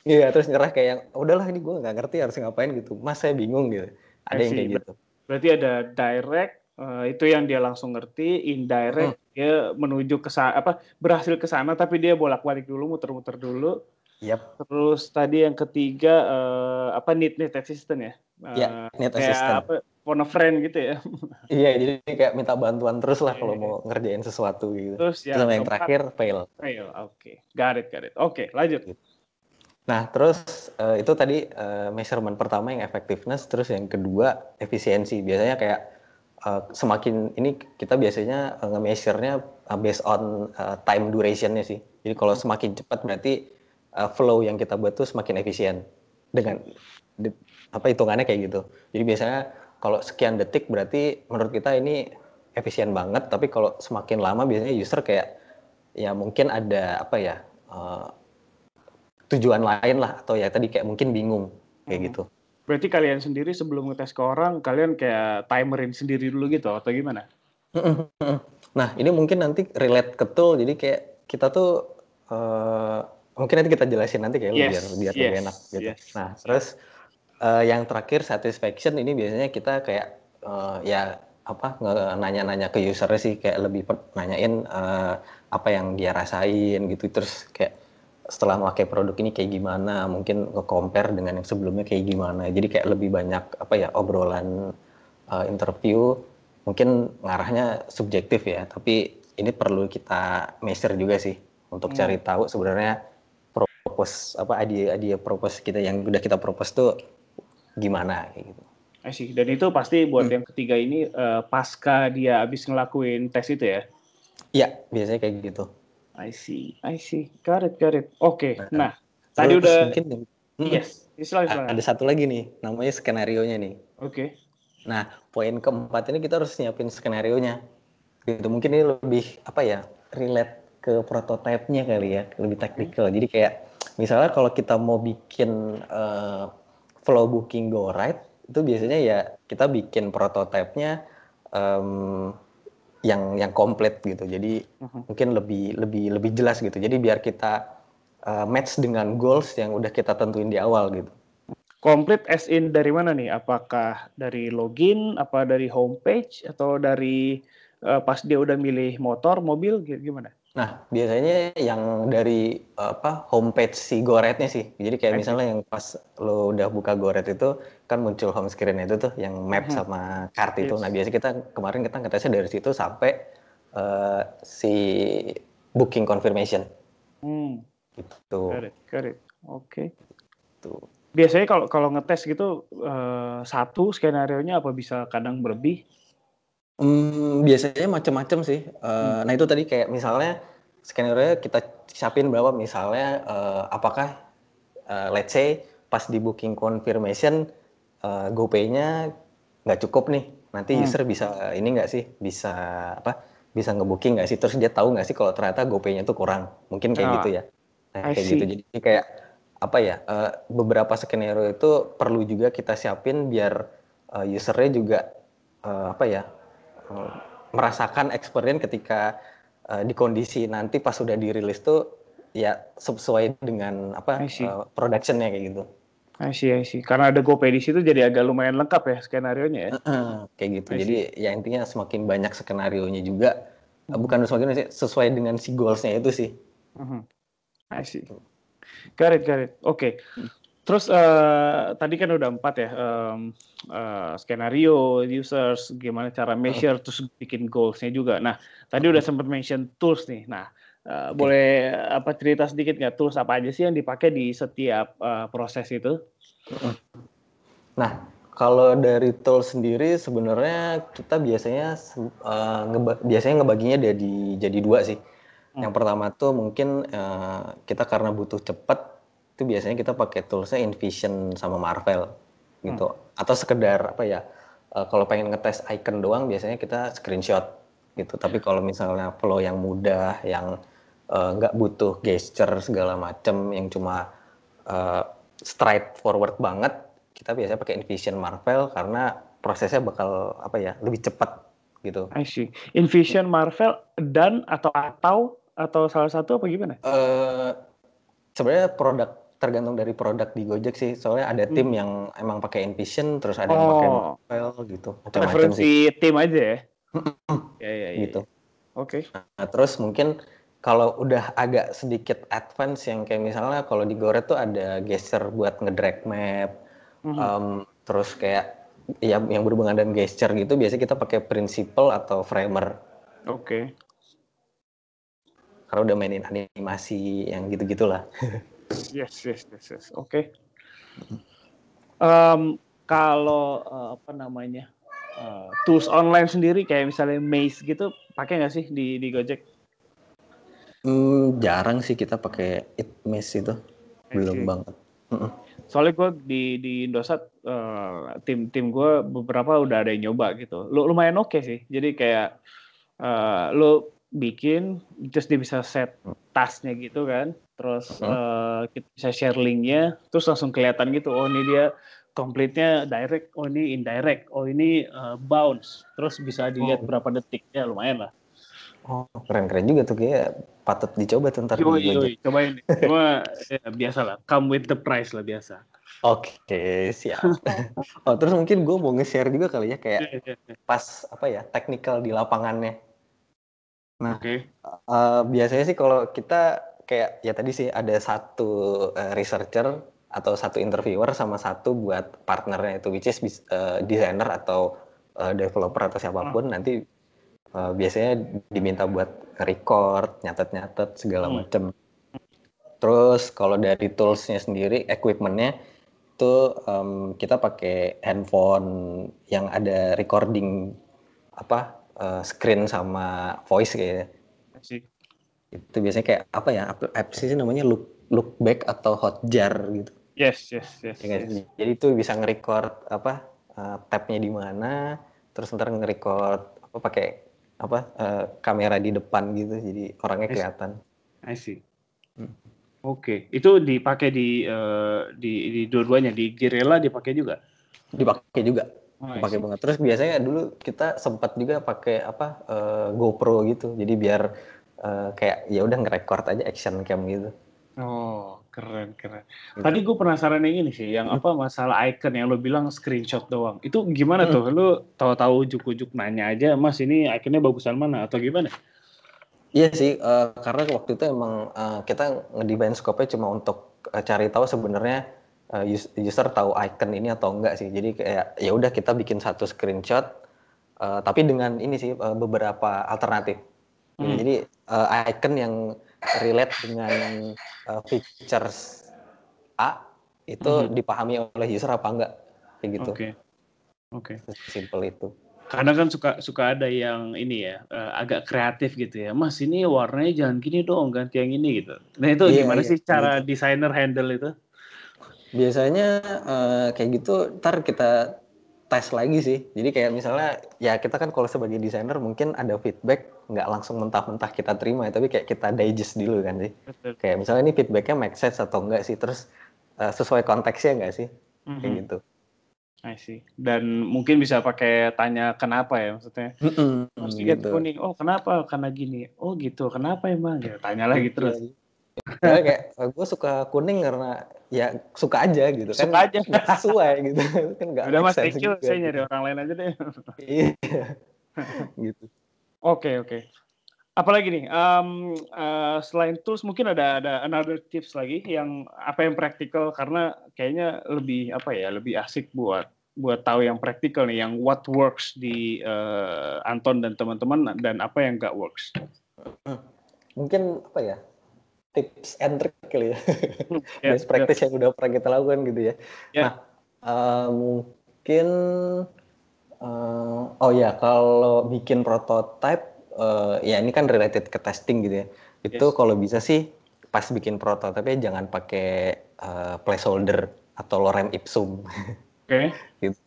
Speaker 2: Iya, terus nyerah kayak yang udahlah ini gue nggak ngerti harus ngapain gitu. Mas saya bingung gitu. Ada yang kayak gitu.
Speaker 1: Berarti ada direct uh, itu yang dia langsung ngerti, indirect hmm. dia menuju ke apa berhasil ke sana tapi dia bolak-balik dulu, muter-muter dulu.
Speaker 2: Yep.
Speaker 1: Terus tadi yang ketiga uh, apa need need assistant ya?
Speaker 2: Uh, ya, need kayak assistant. Apa,
Speaker 1: phone a friend gitu ya?
Speaker 2: iya, jadi kayak minta bantuan terus lah kalau iya. mau ngerjain sesuatu gitu. Terus, ya, terus yang terakhir fail.
Speaker 1: Fail, oke. Okay. Got it, got it. Oke, okay, lanjut. Gitu.
Speaker 2: Nah, terus uh, itu tadi uh, measurement pertama yang effectiveness, terus yang kedua efisiensi. Biasanya kayak uh, semakin ini kita biasanya uh, nge-measure-nya uh, based on uh, time duration-nya sih. Jadi kalau semakin cepat berarti uh, flow yang kita buat tuh semakin efisien dengan di, apa hitungannya kayak gitu. Jadi biasanya kalau sekian detik berarti menurut kita ini efisien banget, tapi kalau semakin lama biasanya user kayak ya mungkin ada apa ya uh, tujuan lain lah atau ya tadi kayak mungkin bingung kayak hmm. gitu.
Speaker 1: Berarti kalian sendiri sebelum ngetes ke orang kalian kayak timerin sendiri dulu gitu atau gimana?
Speaker 2: Nah ini mungkin nanti relate ke tool jadi kayak kita tuh uh, mungkin nanti kita jelasin nanti kayak yes, biar biar yes, lebih enak gitu. Yes. Nah, terus uh, yang terakhir satisfaction ini biasanya kita kayak uh, ya apa nanya-nanya ke user sih kayak lebih nanyain uh, apa yang dia rasain gitu. Terus kayak setelah memakai produk ini kayak gimana mungkin nge-compare dengan yang sebelumnya kayak gimana. Jadi kayak lebih banyak apa ya obrolan uh, interview. Mungkin ngarahnya subjektif ya tapi ini perlu kita measure juga sih untuk hmm. cari tahu sebenarnya propose apa ide ide propose kita yang udah kita propose tuh gimana kayak gitu.
Speaker 1: I see. Dan itu pasti buat hmm. yang ketiga ini uh, pasca dia habis ngelakuin tes itu ya?
Speaker 2: Iya, biasanya kayak gitu.
Speaker 1: I see, I see. Got it, got it. Oke, okay. nah, nah tadi udah.
Speaker 2: Mungkin,
Speaker 1: hmm, yes,
Speaker 2: silakan, Ada satu lagi nih, namanya skenario nya nih.
Speaker 1: Oke. Okay.
Speaker 2: Nah, poin keempat ini kita harus nyiapin skenario nya. Gitu, mungkin ini lebih apa ya, relate ke prototipenya kali ya, lebih teknikal. Hmm. Jadi kayak misalnya kalau kita mau bikin uh, flow booking go right itu biasanya ya kita bikin prototipenya um, yang yang komplit gitu. Jadi uh-huh. mungkin lebih lebih lebih jelas gitu. Jadi biar kita uh, match dengan goals yang udah kita tentuin di awal gitu.
Speaker 1: Komplit as in dari mana nih? Apakah dari login apa dari homepage atau dari uh, pas dia udah milih motor mobil gimana
Speaker 2: Nah, biasanya yang dari apa homepage si Goretnya sih. Jadi kayak misalnya yang pas lo udah buka Goret itu kan muncul home screen itu tuh yang map hmm. sama kart itu. Nah, biasanya kita kemarin kita ngetesnya dari situ sampai uh, si booking confirmation.
Speaker 1: Hmm. Gitu. Got it, Oke. Okay. Tuh. Biasanya kalau kalau ngetes gitu uh, satu skenario nya apa bisa kadang berlebih?
Speaker 2: Hmm, biasanya macam-macam sih, uh, hmm. nah itu tadi kayak misalnya skenario kita siapin berapa misalnya, uh, apakah, uh, let's say pas di booking confirmation, uh, GoPay-nya nggak cukup nih, nanti hmm. user bisa ini nggak sih, bisa apa, bisa ngebooking nggak sih? Terus dia tahu nggak sih kalau ternyata GoPay-nya tuh kurang, mungkin kayak oh. gitu ya. Nah I kayak gitu, jadi kayak apa ya, uh, beberapa skenario itu perlu juga kita siapin biar, uh, user juga, uh, apa ya merasakan experience ketika uh, di kondisi nanti pas sudah dirilis tuh ya sesuai dengan apa uh, productionnya kayak gitu.
Speaker 1: I see, I see. Karena ada GoPay di situ jadi agak lumayan lengkap ya skenario nya ya.
Speaker 2: Uh, kayak gitu. Jadi ya intinya semakin banyak skenario nya juga uh, bukan semakin banyak sesuai dengan si goals-nya itu sih.
Speaker 1: Uh -huh. I see. Got it, got it. Oke. Okay. Terus uh, tadi kan udah empat ya um, uh, skenario, users, gimana cara measure, terus bikin goalsnya juga. Nah tadi udah sempat mention tools nih. Nah uh, okay. boleh apa cerita sedikit nggak tools apa aja sih yang dipakai di setiap uh, proses itu?
Speaker 2: Nah kalau dari tools sendiri sebenarnya kita biasanya uh, ngeba biasanya ngebaginya jadi jadi dua sih. Hmm. Yang pertama tuh mungkin uh, kita karena butuh cepat itu biasanya kita pakai toolsnya InVision sama Marvel gitu hmm. atau sekedar apa ya uh, kalau pengen ngetes icon doang biasanya kita screenshot gitu tapi kalau misalnya flow yang mudah yang eh, nggak uh, butuh gesture segala macem yang cuma uh, straight forward banget kita biasanya pakai InVision Marvel karena prosesnya bakal apa ya lebih cepat gitu.
Speaker 1: I see. InVision, Marvel, dan atau atau atau salah satu apa gimana?
Speaker 2: Uh, sebenarnya produk tergantung dari produk di Gojek sih. Soalnya ada tim hmm. yang emang pakai InVision, terus ada oh. yang pakai oh. Marvel gitu.
Speaker 1: Preferensi tim aja ya.
Speaker 2: ya, ya, ya. Gitu.
Speaker 1: Oke. Okay.
Speaker 2: Nah, terus mungkin kalau udah agak sedikit advance yang kayak misalnya kalau di Goret tuh ada gesture buat ngedrag map, mm -hmm. um, terus kayak ya yang berhubungan dengan gesture gitu biasanya kita pakai principal atau framer.
Speaker 1: Oke. Okay.
Speaker 2: Karena udah mainin animasi yang gitu-gitulah.
Speaker 1: yes, yes, yes, yes. Oke. Okay. Um, kalau uh, apa namanya uh, tools online sendiri kayak misalnya Maze gitu pakai nggak sih di di Gojek?
Speaker 2: Hmm, jarang sih kita pakai Itmes itu. Belum okay. banget.
Speaker 1: Soalnya gue di di Indosat uh, tim tim gue beberapa udah ada yang nyoba gitu. Lu lumayan oke okay sih. Jadi kayak uh, lu bikin just dia bisa set tasnya gitu kan. Terus uh, kita bisa share linknya, terus langsung kelihatan gitu. Oh ini dia komplitnya direct, oh ini indirect, oh ini uh, bounce. Terus bisa dilihat oh. berapa detik ya lumayan lah.
Speaker 2: Oh, keren-keren juga tuh kayak patut dicoba tuh ntar.
Speaker 1: Yoi, yoi, cobain. Cuma ya, biasa lah, come with the price lah biasa.
Speaker 2: Oke, okay, siap. oh, terus mungkin gue mau nge-share juga kali ya kayak iya, iya, iya. pas apa ya, technical di lapangannya. Nah, okay. uh, eh, biasanya sih kalau kita kayak ya tadi sih ada satu uh, researcher atau satu interviewer sama satu buat partnernya itu which is uh, designer atau uh, developer atau siapa pun hmm. nanti uh, biasanya diminta buat record, nyatet-nyatet segala hmm. macam. Terus kalau dari toolsnya sendiri, equipmentnya itu um, kita pakai handphone yang ada recording apa uh, screen sama voice kayaknya. Itu biasanya kayak apa ya? Apps sih namanya look look back atau hotjar gitu.
Speaker 1: Yes, yes, yes. Ya, yes.
Speaker 2: Jadi itu bisa nge-record apa uh, tabnya di mana, terus ntar nge-record apa pakai apa uh, kamera di depan gitu jadi orangnya kelihatan.
Speaker 1: I see. Hmm. Oke, okay. itu dipakai di uh, di di dua-duanya di Girella dipakai juga.
Speaker 2: Dipakai juga. Oh, pakai banget. Terus biasanya dulu kita sempat juga pakai apa uh, GoPro gitu. Jadi biar uh, kayak ya udah nge-record aja action cam gitu.
Speaker 1: Oh, Keren, keren. Gitu. Tadi gue penasaran yang ini sih, yang hmm. apa masalah icon yang lo bilang screenshot doang. Itu gimana hmm. tuh? Lo tahu-tahu ujuk-ujuk nanya aja, Mas ini iconnya bagusan mana atau gimana?
Speaker 2: Iya sih, uh, karena waktu itu emang uh, kita ngedesign scope-nya cuma untuk uh, cari tahu sebenarnya uh, user tahu icon ini atau enggak sih. Jadi kayak ya udah kita bikin satu screenshot, uh, tapi dengan ini sih uh, beberapa alternatif. Hmm. Jadi uh, icon yang relate dengan uh, features A itu mm -hmm. dipahami oleh user apa enggak kayak gitu.
Speaker 1: Oke. Okay. Oke. Okay.
Speaker 2: Simple itu.
Speaker 1: Kadang kan suka suka ada yang ini ya uh, agak kreatif gitu ya. Mas ini warnanya jangan gini dong, ganti yang ini gitu. Nah itu yeah, gimana yeah, sih cara gitu. desainer handle itu?
Speaker 2: Biasanya uh, kayak gitu, ntar kita tes lagi sih. Jadi kayak misalnya ya kita kan kalau sebagai desainer mungkin ada feedback nggak langsung mentah-mentah kita terima ya, tapi kayak kita digest dulu kan sih. Betul. Kayak misalnya ini feedbacknya make sense atau enggak sih, terus uh, sesuai konteksnya enggak sih, mm-hmm. kayak gitu.
Speaker 1: I see. Dan mungkin bisa pakai tanya kenapa ya maksudnya. Mm-hmm, Harus gitu. Oh kenapa? Karena gini. Oh gitu. Kenapa emang? Ya, tanya lagi iya, terus.
Speaker 2: Ya, kayak eh, gue suka kuning karena ya suka aja gitu
Speaker 1: suka kan aja.
Speaker 2: Nggak sesuai gitu. Kan
Speaker 1: nggak udah mas thank you saya nyari orang lain aja deh.
Speaker 2: Iya. Gitu.
Speaker 1: Oke okay, oke. Okay. apalagi nih um, uh, selain tools mungkin ada ada another tips lagi yang apa yang praktikal? Karena kayaknya lebih apa ya lebih asik buat buat tahu yang praktikal nih yang what works di uh, Anton dan teman-teman dan apa yang nggak works.
Speaker 2: Mungkin apa ya tips and trick kali ya. yeah, Best practice yeah. yang udah pernah kita lakukan gitu ya. Yeah. Nah, uh, mungkin uh, oh ya kalau bikin prototype uh, ya ini kan related ke testing gitu ya. Itu yes. kalau bisa sih pas bikin prototype ya jangan pakai uh, placeholder atau lorem ipsum.
Speaker 1: Oke. Okay.
Speaker 2: gitu.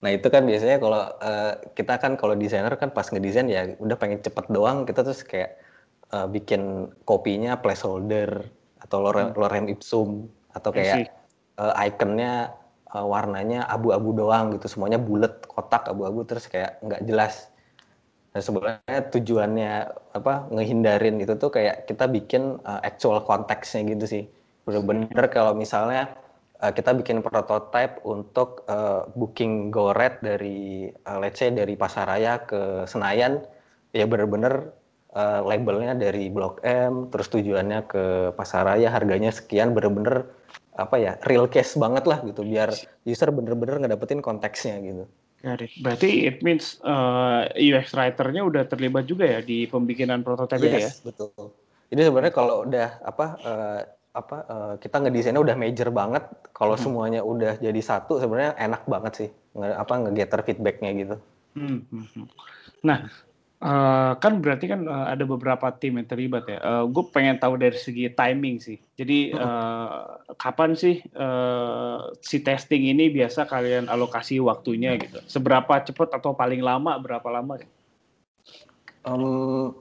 Speaker 2: Nah itu kan biasanya kalau uh, kita kan kalau desainer kan pas ngedesain ya udah pengen cepet doang kita terus kayak uh, bikin kopinya placeholder atau lorem, hmm. lorem ipsum atau kayak uh, ikonnya uh, warnanya abu-abu doang gitu. Semuanya bulat kotak abu-abu terus kayak nggak jelas. Nah sebenarnya tujuannya apa ngehindarin itu tuh kayak kita bikin uh, actual konteksnya gitu sih. Bener-bener kalau misalnya uh, kita bikin prototype untuk uh, booking GoRed dari uh, let's say dari Pasaraya ke Senayan ya bener-bener uh, labelnya dari Blok M terus tujuannya ke Pasaraya harganya sekian bener-bener apa ya real case banget lah gitu biar user bener-bener ngedapetin konteksnya gitu.
Speaker 1: Got it. Berarti it means uh, UX writer-nya udah terlibat juga ya di pembikinan prototipe
Speaker 2: yes,
Speaker 1: ya?
Speaker 2: betul. Jadi sebenarnya kalau udah apa uh, apa uh, kita ngedesainnya udah major banget, kalau hmm. semuanya udah jadi satu sebenarnya enak banget sih nge, apa ngegetter feedbacknya gitu. Hmm, hmm,
Speaker 1: hmm. Nah, Uh, kan berarti kan uh, ada beberapa tim yang terlibat ya. Uh, gue pengen tahu dari segi timing sih. Jadi uh, kapan sih uh, si testing ini biasa kalian alokasi waktunya gitu? Seberapa cepat atau paling lama? Berapa lama?
Speaker 2: Um,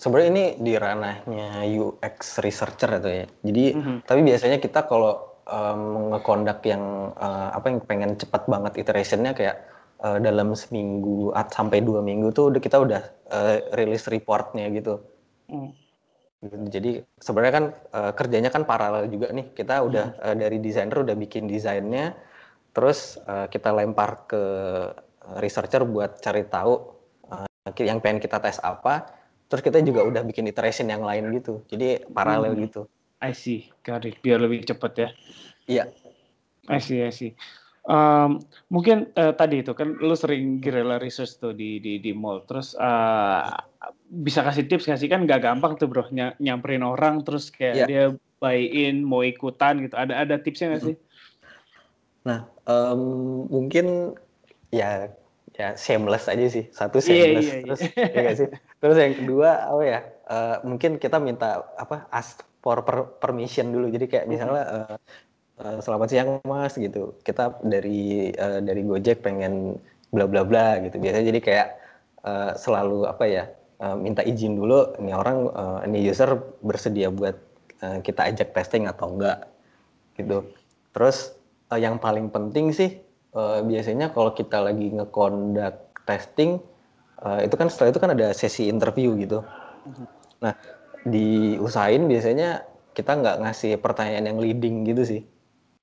Speaker 2: Sebenarnya ini di ranahnya UX researcher itu ya. Jadi mm -hmm. tapi biasanya kita kalau um, ngekondak yang uh, apa yang pengen cepat banget iterationnya kayak uh, dalam seminggu sampai dua minggu tuh udah kita udah uh, rilis reportnya gitu. Hmm. Jadi sebenarnya kan uh, kerjanya kan paralel juga nih. Kita udah hmm. uh, dari desainer udah bikin desainnya, terus uh, kita lempar ke researcher buat cari tahu uh, yang pengen kita tes apa. Terus kita juga udah bikin iteration yang lain gitu. Jadi paralel hmm. gitu.
Speaker 1: I see, got it. Biar lebih cepet ya.
Speaker 2: Iya.
Speaker 1: I see, I see. Um, mungkin uh, tadi itu kan lu sering guerrilla research tuh di di di mall. Terus uh, bisa kasih tips nggak sih kan nggak gampang tuh bro ny nyamperin orang terus kayak yeah. dia buy in mau ikutan gitu. Ada ada tipsnya nggak sih?
Speaker 2: Nah um, mungkin ya ya shameless aja sih. Satu iya, shameless yeah, yeah, terus yeah. ya sih. Terus yang kedua apa ya? Uh, mungkin kita minta apa ask for per permission dulu. Jadi kayak misalnya uh, uh, selamat siang mas gitu. Kita dari uh, dari Gojek pengen bla bla bla gitu. Biasanya jadi kayak uh, selalu apa ya uh, minta izin dulu ini orang uh, ini user bersedia buat uh, kita ajak testing atau enggak? Gitu. Terus uh, yang paling penting sih uh, biasanya kalau kita lagi ngekondak testing uh, itu kan setelah itu kan ada sesi interview gitu. Nah diusahain biasanya kita nggak ngasih pertanyaan yang leading gitu sih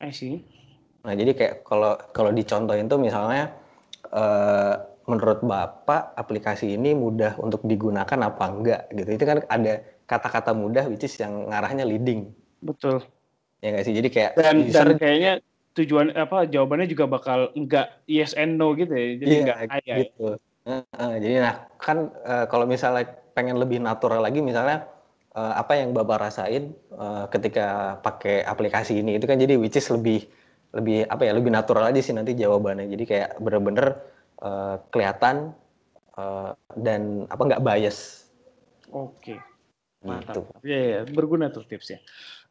Speaker 1: I see.
Speaker 2: Nah, jadi kayak kalau kalau dicontohin tuh misalnya uh, menurut Bapak aplikasi ini mudah untuk digunakan apa enggak gitu. Itu kan ada kata-kata mudah which is yang ngarahnya leading.
Speaker 1: Betul.
Speaker 2: Ya nggak sih? Jadi kayak
Speaker 1: dan, user, dan kayaknya tujuan apa jawabannya juga bakal enggak yes and no gitu ya. Jadi
Speaker 2: iya, enggak ayah. Gitu. Uh, uh, jadi nah kan uh, kalau misalnya pengen lebih natural lagi misalnya uh, apa yang bapak rasain uh, ketika pakai aplikasi ini itu kan jadi which is lebih lebih apa ya lebih natural aja sih nanti jawabannya jadi kayak bener-bener uh, kelihatan uh, dan apa nggak bias
Speaker 1: oke okay. mantap gitu. ya, ya berguna tuh tipsnya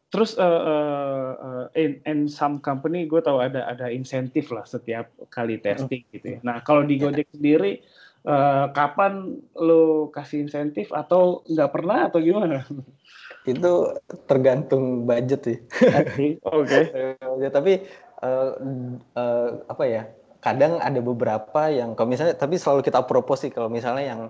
Speaker 1: terus uh, uh, in, in some company gue tahu ada ada insentif lah setiap kali testing gitu ya nah kalau di. Gojek sendiri uh, kapan lo kasih insentif atau nggak pernah atau gimana?
Speaker 2: Itu tergantung budget sih.
Speaker 1: Oke. Okay.
Speaker 2: ya, tapi uh, uh, apa ya? Kadang ada beberapa yang kalau misalnya tapi selalu kita propose sih kalau misalnya yang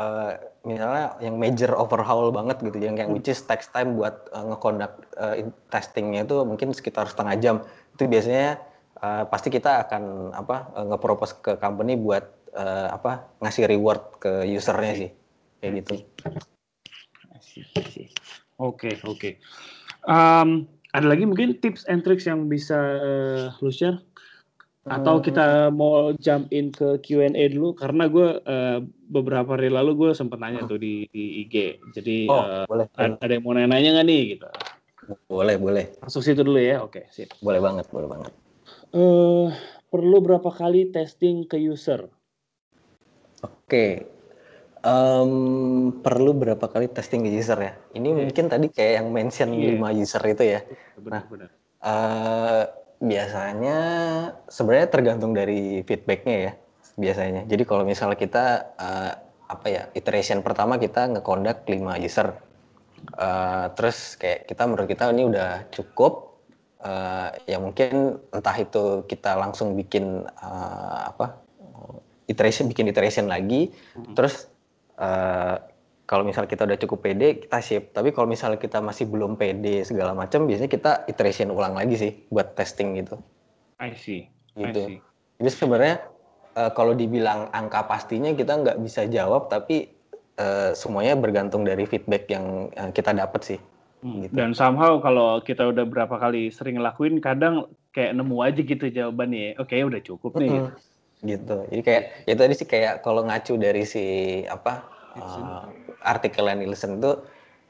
Speaker 2: uh, misalnya yang major overhaul banget gitu yang kayak hmm. which is text time buat uh, ngekondak uh, testingnya itu mungkin sekitar setengah jam itu biasanya uh, pasti kita akan apa uh, ngepropose ke company buat uh, apa ngasih reward ke usernya sih kayak gitu.
Speaker 1: Oke oke. ada lagi mungkin tips and tricks yang bisa uh, lu share? Atau kita mau jump in ke Q&A dulu karena gue uh, beberapa hari lalu gue sempat nanya tuh di, di IG. Jadi oh, uh, boleh, ada, ada yang mau nanya-nanya nggak nih gitu?
Speaker 2: Boleh boleh.
Speaker 1: Masuk situ dulu ya. Oke sip.
Speaker 2: Boleh banget boleh banget.
Speaker 1: Uh, perlu berapa kali testing ke user?
Speaker 2: Oke, um, perlu berapa kali testing user ya? Ini yeah. mungkin tadi kayak yang mention yeah. 5 user itu ya. Benar, nah, benar. Uh, biasanya sebenarnya tergantung dari feedbacknya ya biasanya. Jadi kalau misalnya kita uh, apa ya iteration pertama kita ngekondak 5 user, uh, terus kayak kita menurut kita ini udah cukup, uh, ya mungkin entah itu kita langsung bikin uh, apa iteration bikin iteration lagi hmm. terus uh, kalau misalnya kita udah cukup pede kita ship tapi kalau misalnya kita masih belum pede segala macam biasanya kita iteration ulang lagi sih buat testing gitu
Speaker 1: I see
Speaker 2: gitu
Speaker 1: I see.
Speaker 2: jadi sebenarnya uh, kalau dibilang angka pastinya kita nggak bisa jawab tapi uh, semuanya bergantung dari feedback yang, yang kita dapat sih
Speaker 1: Hmm. Gitu. Dan somehow kalau kita udah berapa kali sering ngelakuin, kadang kayak nemu aja gitu jawabannya. Oke, okay, udah cukup nih.
Speaker 2: Mm -hmm. Gitu. Jadi kayak ya tadi sih kayak kalau ngacu dari si apa uh, artikel Nielsen itu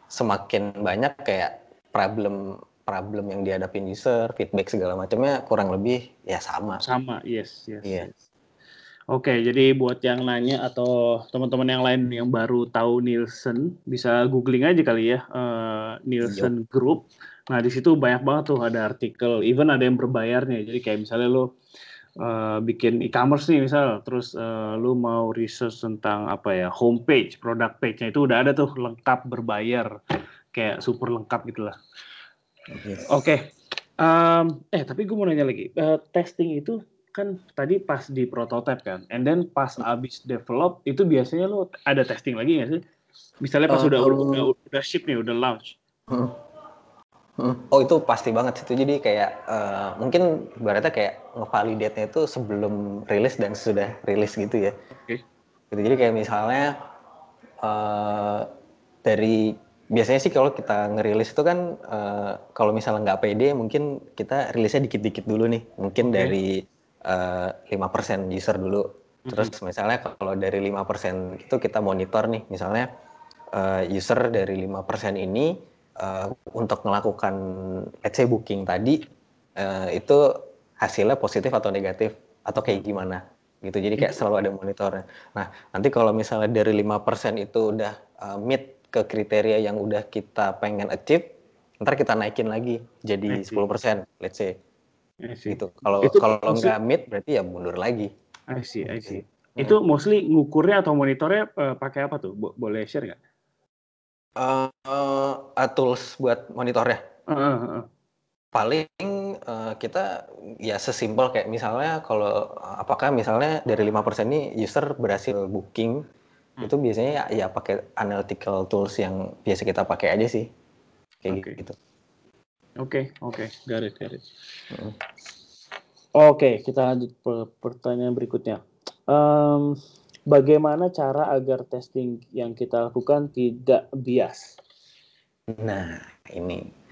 Speaker 2: semakin banyak kayak problem problem yang dihadapin user, feedback segala macamnya kurang lebih ya sama.
Speaker 1: Sama, yes, yes. Yeah. yes. Oke, jadi buat yang nanya atau teman-teman yang lain yang baru tahu Nielsen, bisa googling aja kali ya uh, Nielsen. Group. Nah di situ banyak banget tuh ada artikel, even ada yang berbayarnya. Jadi kayak misalnya lo uh, bikin e-commerce nih misal, terus uh, lo mau research tentang apa ya homepage, product page-nya itu udah ada tuh lengkap berbayar, kayak super lengkap gitulah. Yes. Oke, okay. um, eh tapi gue mau nanya lagi, uh, testing itu kan tadi pas di prototype kan, and then pas abis develop itu biasanya lo ada testing lagi nggak sih? Misalnya pas uh, udah, um, udah udah ship nih, udah launch.
Speaker 2: Hmm. Oh itu pasti banget itu jadi kayak uh, mungkin berarti kayak ngevalidate-nya itu sebelum rilis dan sudah rilis gitu ya. Oke. Okay. Gitu, jadi kayak misalnya uh, dari biasanya sih kalau kita ngerilis itu kan uh, kalau misalnya nggak pede mungkin kita rilisnya dikit-dikit dulu nih mungkin okay. dari lima persen user dulu. Terus mm -hmm. misalnya kalau dari lima persen itu kita monitor nih, misalnya uh, user dari lima persen ini uh, untuk melakukan let's say booking tadi uh, itu hasilnya positif atau negatif atau kayak gimana gitu. Jadi kayak selalu ada monitornya. Nah, nanti kalau misalnya dari lima persen itu udah uh, meet ke kriteria yang udah kita pengen achieve, ntar kita naikin lagi jadi 10%, let's say gitu. Kalau kalau nggak meet berarti ya mundur lagi.
Speaker 1: I see, I see. Hmm. Itu mostly ngukurnya atau monitornya uh, pakai apa tuh? Bo boleh share nggak?
Speaker 2: Uh, uh, tools buat monitornya. Uh, uh, uh. Paling uh, kita ya sesimpel kayak misalnya kalau apakah misalnya dari lima persen ini user berhasil booking hmm. itu biasanya ya, ya pakai analytical tools yang biasa kita pakai aja sih. Kayak okay. gitu.
Speaker 1: Oke, okay, oke, okay. it, got it. Oke, okay, kita lanjut ke pertanyaan berikutnya. Um, bagaimana cara agar testing yang kita lakukan tidak bias?
Speaker 2: Nah, ini.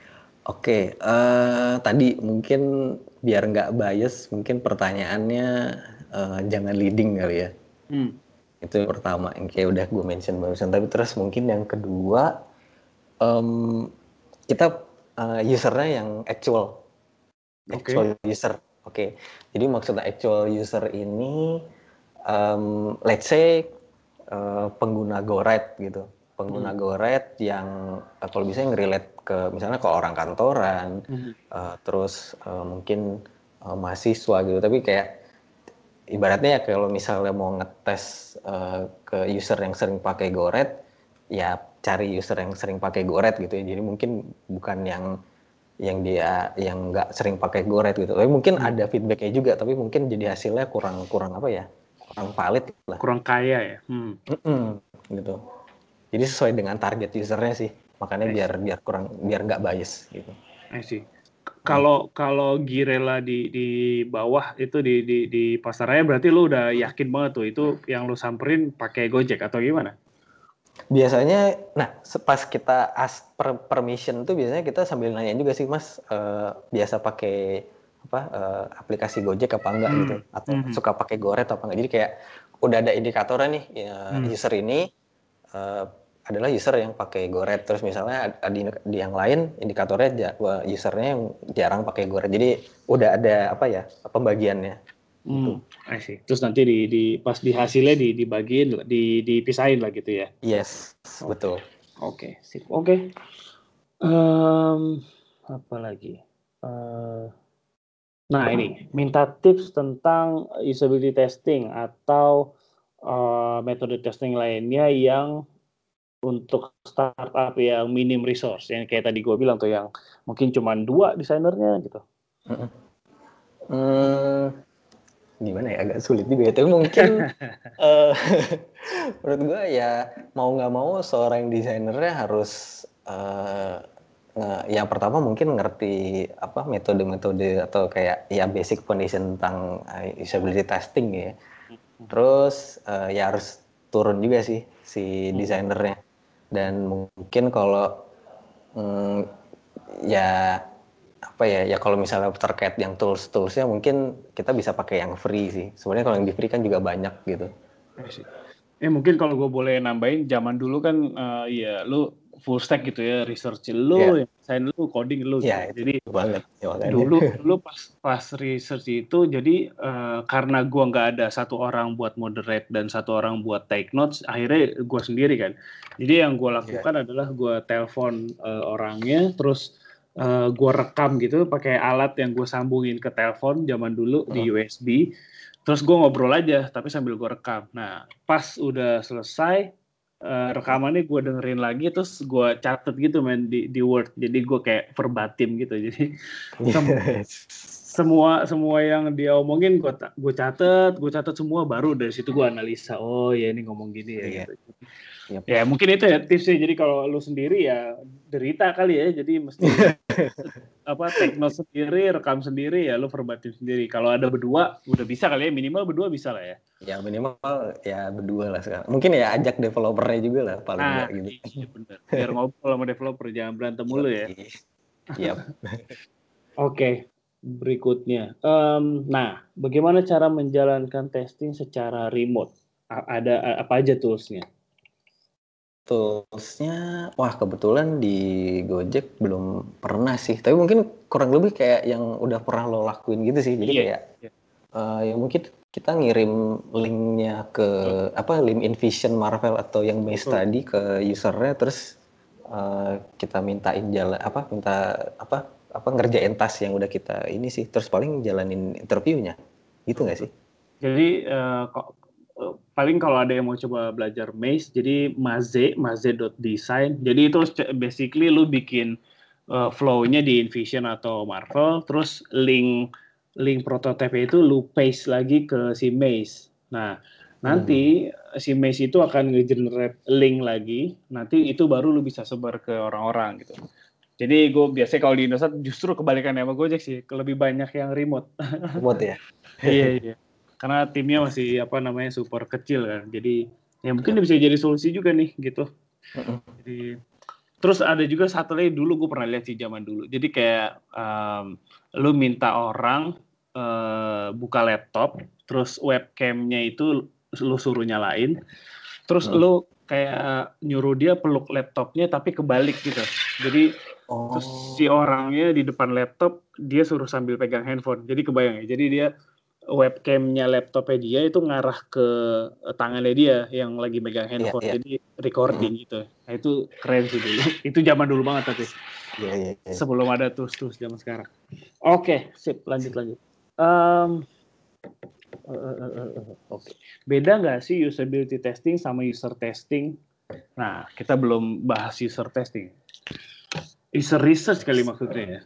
Speaker 2: Oke, okay, uh, eh, tadi mungkin biar nggak bias, mungkin pertanyaannya uh, jangan leading kali ya. Hmm. Itu yang pertama, yang kayak udah gue mention barusan. Tapi terus mungkin yang kedua, um, kita uh, usernya yang actual, actual okay. user. Oke, okay. jadi maksudnya actual user ini, um, let's say uh, pengguna GoRide gitu, pengguna hmm. GoRide yang uh, kalau bisa ngerelate ke misalnya ke orang kantoran, hmm. uh, terus uh, mungkin uh, mahasiswa gitu, tapi kayak ibaratnya ya kalau misalnya mau ngetes uh, ke user yang sering pakai GoRide, ya cari user yang sering pakai GoRed gitu ya. Jadi mungkin bukan yang yang dia yang nggak sering pakai GoRed gitu. Tapi mungkin hmm. ada feedbacknya juga, tapi mungkin jadi hasilnya kurang kurang apa ya? Kurang valid lah.
Speaker 1: Kurang kaya ya. Hmm.
Speaker 2: Mm -mm, gitu. Jadi sesuai dengan target usernya sih. Makanya biar biar kurang biar nggak bias gitu.
Speaker 1: I see. Kalau hmm. kalau Girela di di bawah itu di di di pasarnya berarti lu udah yakin banget tuh itu yang lu samperin pakai Gojek atau gimana?
Speaker 2: biasanya nah pas kita as per, permission tuh biasanya kita sambil nanya juga sih mas uh, biasa pakai apa uh, aplikasi Gojek apa enggak hmm. gitu atau hmm. suka pakai Goret apa enggak jadi kayak udah ada indikatornya nih ya, hmm. user ini uh, adalah user yang pakai Goret terus misalnya di, di yang lain indikatornya usernya yang jarang pakai Goret jadi udah ada apa ya pembagiannya
Speaker 1: Hmm, I see. Terus nanti di, di pas di hasilnya di dibagiin, di dipisahin lah gitu ya?
Speaker 2: Yes, okay. betul.
Speaker 1: Oke, okay, sip. Oke. Okay. Um, apa lagi? Uh, nah ini. Minta tips tentang usability testing atau uh, metode testing lainnya yang untuk startup yang minim resource. Yang kayak tadi gue bilang tuh yang mungkin cuma dua desainernya gitu.
Speaker 2: Hmm, gimana ya? Agak sulit juga ya. Tapi mungkin uh, menurut gue ya mau nggak mau seorang desainernya harus uh, Nah, yang pertama mungkin ngerti apa metode-metode atau kayak ya basic foundation tentang uh, usability testing ya. Terus uh, ya harus turun juga sih si desainernya. Dan mungkin kalau um, ya apa ya ya kalau misalnya terkait yang tools toolsnya mungkin kita bisa pakai yang free sih. Sebenarnya kalau yang di free kan juga banyak gitu.
Speaker 1: Eh mungkin kalau gue boleh nambahin zaman dulu kan uh, ya lu full stack gitu ya research lu yeah. desain lu coding lu
Speaker 2: yeah, gitu. jadi banget
Speaker 1: ya, dulu dulu pas pas research itu jadi uh, karena gua nggak ada satu orang buat moderate dan satu orang buat take notes akhirnya gua sendiri kan jadi yang gua iya. lakukan yeah. adalah gua telepon uh, orangnya terus uh, gua rekam gitu pakai alat yang gua sambungin ke telepon zaman dulu uh. di USB terus gua ngobrol aja tapi sambil gua rekam nah pas udah selesai uh, rekamannya gue dengerin lagi terus gue catet gitu main di di Word jadi gue kayak verbatim gitu jadi semua semua yang dia omongin gue gue catet gue catet semua baru dari situ gue analisa oh ya ini ngomong gini ya yeah. gitu. Yep. Ya mungkin itu ya tipsnya. Jadi kalau lu sendiri ya derita kali ya. Jadi mesti apa tekno sendiri, rekam sendiri ya lu verbatim sendiri. Kalau ada berdua udah bisa kali ya minimal berdua bisa lah ya.
Speaker 2: Ya minimal ya berdua lah sekarang. Mungkin ya ajak developernya juga lah paling nah,
Speaker 1: enggak gitu. Iya benar. Biar ngobrol sama developer jangan berantem mulu ya.
Speaker 2: Iya.
Speaker 1: Oke, berikutnya. Um, nah, bagaimana cara menjalankan testing secara remote? Ada apa aja toolsnya?
Speaker 2: Toolsnya, wah kebetulan di Gojek belum pernah sih, tapi mungkin kurang lebih kayak yang udah pernah lo lakuin gitu sih. Jadi yeah. kayak, yeah. Uh, ya mungkin kita ngirim linknya ke oh. apa link Invision Marvel atau yang Maze oh. tadi ke usernya, terus uh, kita mintain jalan apa minta apa apa ngerjain task yang udah kita ini sih, terus paling jalanin interviewnya, gitu nggak sih?
Speaker 1: Jadi uh, paling kalau ada yang mau coba belajar Maze, jadi maze, maze.design. Jadi itu basically lu bikin uh, flow-nya di InVision atau Marvel, terus link link prototipe itu lu paste lagi ke si Maze. Nah, nanti hmm. si Maze itu akan nge-generate link lagi, nanti itu baru lu bisa sebar ke orang-orang gitu. Jadi gue biasanya kalau di Indonesia justru kebalikan sama Gojek sih, lebih banyak yang remote.
Speaker 2: Remote ya?
Speaker 1: iya, iya karena timnya masih apa namanya super kecil kan. Jadi ya mungkin bisa jadi solusi juga nih gitu. Jadi terus ada juga satu lagi dulu gue pernah lihat sih zaman dulu. Jadi kayak um, lu minta orang uh, buka laptop terus webcamnya itu lu suruh nyalain terus hmm. lu kayak nyuruh dia peluk laptopnya tapi kebalik gitu. Jadi oh. terus si orangnya di depan laptop dia suruh sambil pegang handphone. Jadi kebayang ya jadi dia webcamnya laptopnya dia itu ngarah ke tangannya dia yang lagi megang iya, handphone. yeah, yeah. jadi recording mm. gitu. Nah itu keren sih dulu. Itu zaman dulu banget tapi. Yeah, yeah, yeah. sebelum ada tools tools zaman sekarang. Oke okay, sip. Lanjut lanjut. Um, uh, uh, uh, uh, oke. Okay. beda nggak sih usability testing sama user testing? Nah kita belum bahas user testing. User research kali maksudnya ya.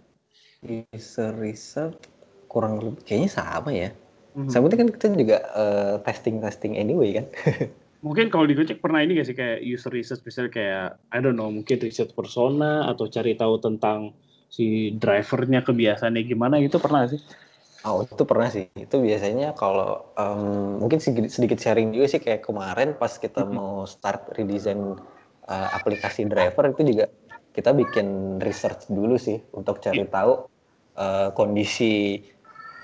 Speaker 2: User research kurang lebih kayaknya sama ya Hmm. Sama kan kita juga uh, testing testing anyway kan.
Speaker 1: mungkin kalau di Gojek pernah ini gak sih kayak user research misalnya kayak I don't know mungkin riset persona atau cari tahu tentang si drivernya kebiasaannya gimana gitu pernah gak sih?
Speaker 2: Oh itu pernah sih. Itu biasanya kalau um, mungkin sedikit, sedikit sharing juga sih kayak kemarin pas kita hmm. mau start redesign uh, aplikasi driver itu juga kita bikin research dulu sih untuk cari iya. tahu uh, kondisi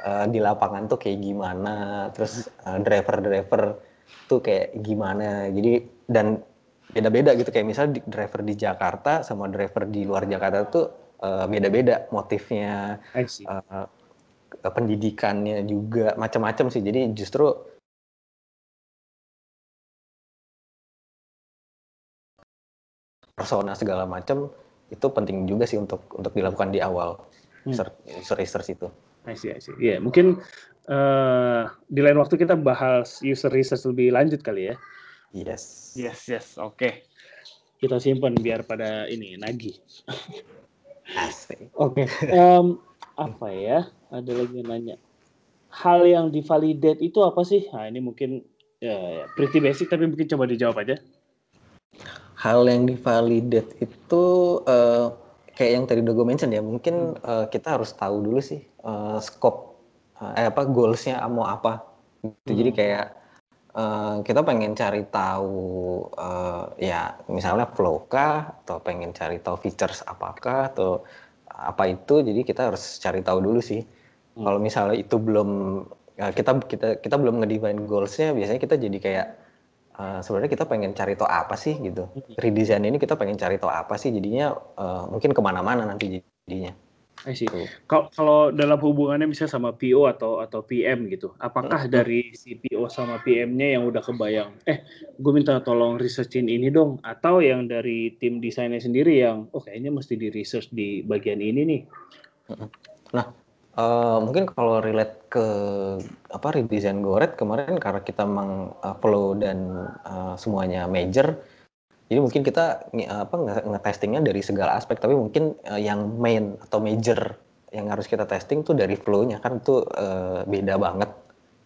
Speaker 2: uh, di lapangan tuh kayak gimana, terus uh, driver-driver tuh kayak gimana. Jadi dan beda-beda gitu kayak misalnya driver di Jakarta sama driver di luar Jakarta tuh uh, beda-beda motifnya, uh, pendidikannya juga macam-macam sih. Jadi justru persona segala macam itu penting juga sih untuk untuk dilakukan di awal hmm. research itu.
Speaker 1: I see, I see. Iya, yeah, mungkin uh, di lain waktu kita bahas user research lebih lanjut kali ya.
Speaker 2: Yes.
Speaker 1: Yes, yes. Oke. Okay. Kita simpan biar pada ini nagih.
Speaker 2: Asik.
Speaker 1: Oke. Okay. Um, apa ya? ada lagi yang nanya. Hal yang divalidate itu apa sih? Nah, ini mungkin ya, ya pretty basic tapi mungkin coba dijawab aja.
Speaker 2: Hal yang divalidate itu uh, kayak yang tadi udah gue mention ya, mungkin uh, kita harus tahu dulu sih uh, scope uh, eh apa goalsnya mau apa. Gitu. Hmm. Jadi kayak uh, kita pengen cari tahu uh, ya misalnya flow kah atau pengen cari tahu features apakah atau apa itu jadi kita harus cari tahu dulu sih Hmm. Kalau misalnya itu belum kita kita kita belum ngedefine goalsnya, biasanya kita jadi kayak uh, sebenarnya kita pengen cari tahu apa sih gitu. Hmm. Redesign ini kita pengen cari tahu apa sih, jadinya uh, mungkin ke mana-mana nanti jadinya.
Speaker 1: I see. Kalau kalau dalam hubungannya misalnya sama PO atau atau PM gitu, apakah hmm. dari si PO sama PM-nya yang udah kebayang, eh gue minta tolong researchin ini dong, atau yang dari tim desainnya sendiri yang, oh kayaknya mesti di research di bagian ini nih.
Speaker 2: Nah, Uh, mungkin kalau relate ke apa redesign Goret kemarin karena kita memang uh, flow dan uh, semuanya major, jadi mungkin kita apa nge-testingnya dari segala aspek, tapi mungkin uh, yang main atau major yang harus kita testing tuh dari flow-nya kan itu uh, beda banget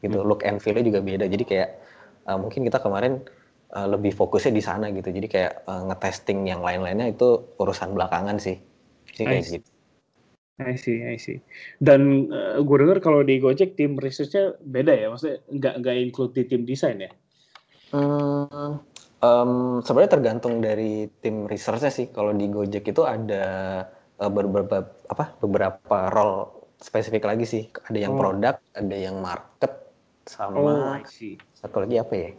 Speaker 2: gitu, hmm. look and feel-nya juga beda. Jadi kayak uh, mungkin kita kemarin uh, lebih fokusnya di sana gitu. Jadi kayak uh, nge-testing yang lain-lainnya itu urusan belakangan sih. Jadi kayak gitu.
Speaker 1: I see, I see. Dan uh, gue dengar kalau di Gojek tim researchnya beda ya, maksudnya nggak nggak include di tim desain ya?
Speaker 2: Hmm, um, sebenarnya tergantung dari tim researchnya sih. Kalau di Gojek itu ada uh, beberapa apa beberapa role spesifik lagi sih. Ada yang oh. produk, ada yang market, sama oh, satu lagi apa ya?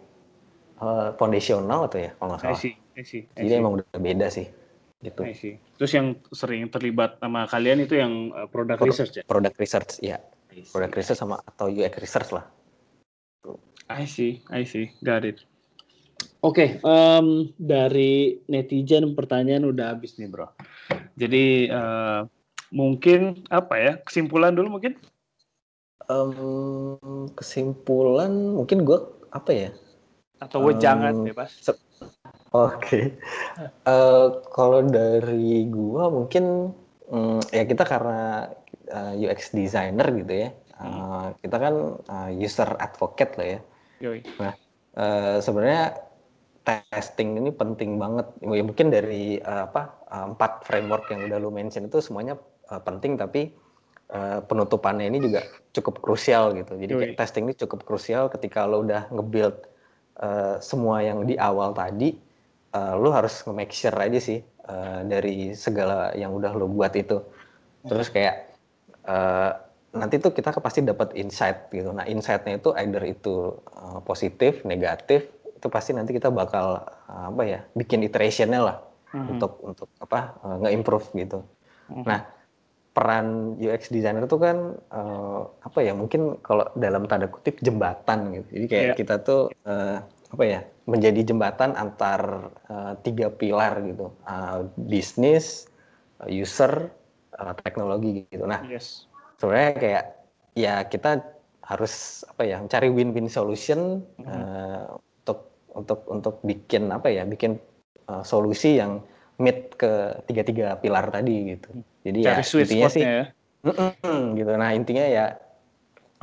Speaker 2: Uh, foundational atau ya kalau nggak salah. I see, I see, I see. Jadi emang udah beda sih gitu.
Speaker 1: Terus yang sering terlibat sama kalian itu yang uh, product Pro research ya?
Speaker 2: Product research, ya. Product research sama atau UX research lah.
Speaker 1: I see, I see, got it. Oke, okay, um, dari netizen pertanyaan udah habis nih bro. Jadi uh, mungkin apa ya kesimpulan dulu mungkin?
Speaker 2: Um, kesimpulan mungkin gue apa ya?
Speaker 1: Atau wejangan um, bebas?
Speaker 2: Oke. Uh, kalau dari gua mungkin um, ya kita karena uh, eh, UX designer gitu ya. Uh, kita kan uh, user advocate lah ya. Yoi. Nah, uh, sebenarnya testing ini penting banget. Ya, mungkin dari uh, apa empat framework yang udah lu mention itu semuanya uh, penting tapi uh, penutupannya ini juga cukup krusial gitu. Jadi testing ini cukup krusial ketika lo udah nge-build uh, semua yang di awal tadi uh, lu harus nge-make sure aja sih uh, dari segala yang udah lu buat itu. Terus kayak uh, nanti tuh kita pasti dapat insight gitu. Nah, insightnya itu either itu uh, positif, negatif, itu pasti nanti kita bakal uh, apa ya, bikin iterationnya lah mm-hmm. untuk untuk apa uh, nge-improve gitu. Mm-hmm. Nah, peran UX designer itu kan uh, apa ya, mungkin kalau dalam tanda kutip jembatan gitu. Jadi kayak yeah. kita tuh uh, apa ya menjadi jembatan antar uh, tiga pilar gitu uh, bisnis uh, user uh, teknologi gitu nah yes. sebenarnya kayak ya kita harus apa ya mencari win-win solution mm -hmm. uh, untuk untuk bikin apa ya bikin uh, solusi yang meet ke tiga-tiga pilar tadi gitu jadi ya Cari ya intinya sih ya. gitu nah intinya ya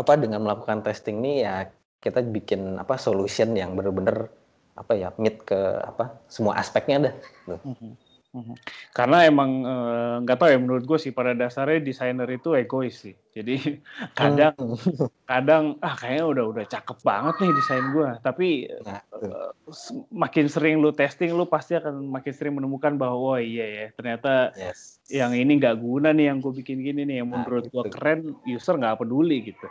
Speaker 2: apa dengan melakukan testing ini ya kita bikin apa solution yang benar-benar apa ya meet ke apa semua aspeknya dah. Mm
Speaker 1: -hmm. Karena emang eh, nggak uh, tahu ya menurut gue sih pada dasarnya desainer itu egois sih. Jadi kadang hmm. kadang ah kayaknya udah udah cakep banget nih desain gue. Tapi nah, uh, makin sering lu testing lu pasti akan makin sering menemukan bahwa oh iya ya ternyata yes. yang ini nggak guna nih yang gue bikin gini nih yang nah, menurut gue keren user nggak peduli gitu.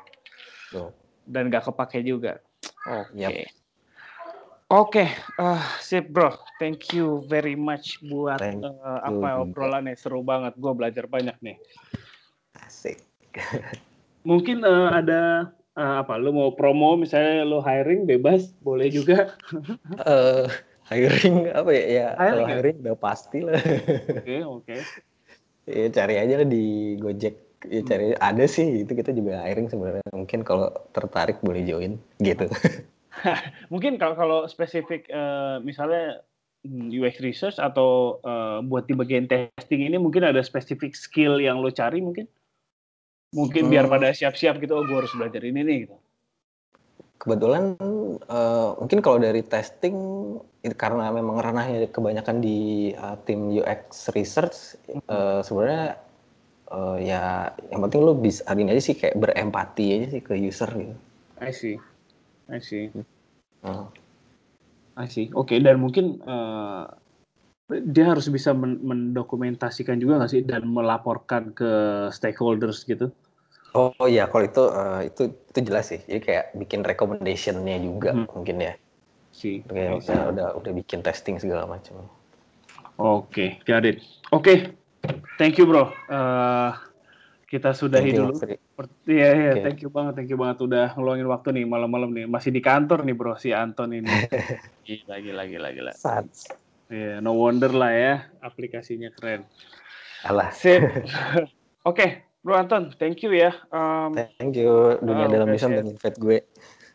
Speaker 1: Tuh dan gak kepake juga. Oke. Okay. Yep. Oke, okay, uh, sip bro. Thank you very much buat uh, apa obrolannya seru banget. Gue belajar banyak nih. Asik. Mungkin uh, ada uh, apa? Lo mau promo misalnya lo hiring bebas, boleh juga.
Speaker 2: uh, hiring apa ya? Ya hiring, kalau ya? hiring udah pasti lah.
Speaker 1: Oke okay, oke. Okay.
Speaker 2: ya cari aja di Gojek ya cari ada sih itu kita juga hiring sebenarnya mungkin kalau tertarik boleh join gitu
Speaker 1: mungkin kalau kalau spesifik uh, misalnya hmm, UX research atau uh, buat di bagian testing ini mungkin ada spesifik skill yang lo cari mungkin Mungkin hmm. biar pada siap-siap gitu, oh gue harus belajar ini nih gitu.
Speaker 2: Kebetulan uh, mungkin kalau dari testing karena memang ranahnya kebanyakan di uh, tim UX research uh, sebenarnya uh, ya yang penting lo bisa hari ini aja sih kayak berempati aja sih ke user gitu.
Speaker 1: I see, I see. Uh. I see. Oke okay, dan mungkin uh, dia harus bisa mendokumentasikan juga nggak sih dan melaporkan ke stakeholders gitu.
Speaker 2: Oh, oh iya, kalau itu uh, itu itu jelas sih. Jadi kayak bikin recommendationnya juga hmm. mungkin ya. Si. Kayak udah, udah udah bikin testing segala macam.
Speaker 1: Oke, okay, got it. Oke, okay. thank you bro. Uh, kita sudahi dulu. Iya, iya, okay. thank you banget, thank you banget udah ngeluangin waktu nih malam-malam nih. Masih di kantor nih bro si Anton ini. gila, gila, gila, gila. Saat. Iya, yeah, no wonder lah ya aplikasinya keren.
Speaker 2: Alah.
Speaker 1: Sip. Oke, okay, Bro Anton, thank you ya.
Speaker 2: Um, thank you dunia oh, dalam bisa yes. invite gue.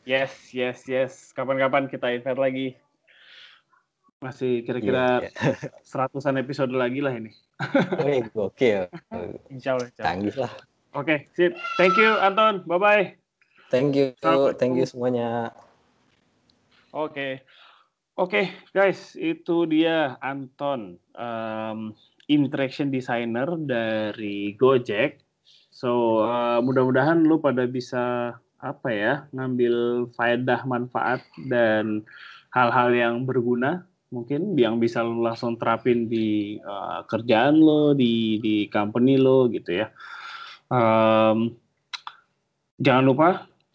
Speaker 1: Yes, yes, yes. Kapan-kapan kita invite lagi. Masih kira-kira yeah, yeah. seratusan episode lagi lah ini.
Speaker 2: Wih, gokil.
Speaker 1: Insya Allah.
Speaker 2: Canggih lah.
Speaker 1: Oke, okay, sip. Thank you Anton. Bye-bye.
Speaker 2: Thank you. Thank you semuanya.
Speaker 1: Oke. Okay. Oke, okay, guys, itu dia Anton, um, interaction designer dari Gojek. So uh, mudah-mudahan lu pada bisa apa ya ngambil faedah manfaat dan hal-hal yang berguna mungkin yang bisa lu langsung terapin di uh, kerjaan lo di di company lo gitu ya. Um, jangan lupa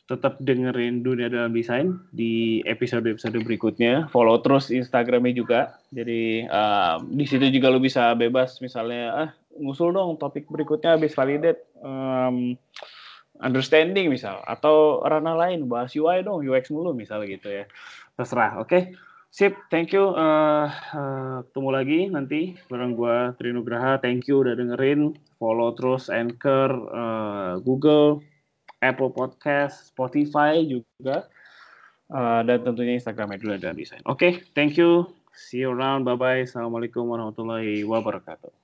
Speaker 1: tetap dengerin dunia dalam desain di episode-episode berikutnya. Follow terus Instagramnya juga. Jadi um, di situ juga lu bisa bebas misalnya ah ngusul dong topik berikutnya habis validate um, understanding misal atau ranah lain bahas UI dong UX mulu misal gitu ya terserah oke okay? Sip thank you. Uh, uh, lagi nanti bareng gue Trinugraha thank you udah dengerin. Follow terus Anchor uh, Google Apple Podcast Spotify juga. Uh, dan tentunya Instagram dulu dan desain. Oke okay, thank you. See you around. Bye bye assalamualaikum warahmatullahi wabarakatuh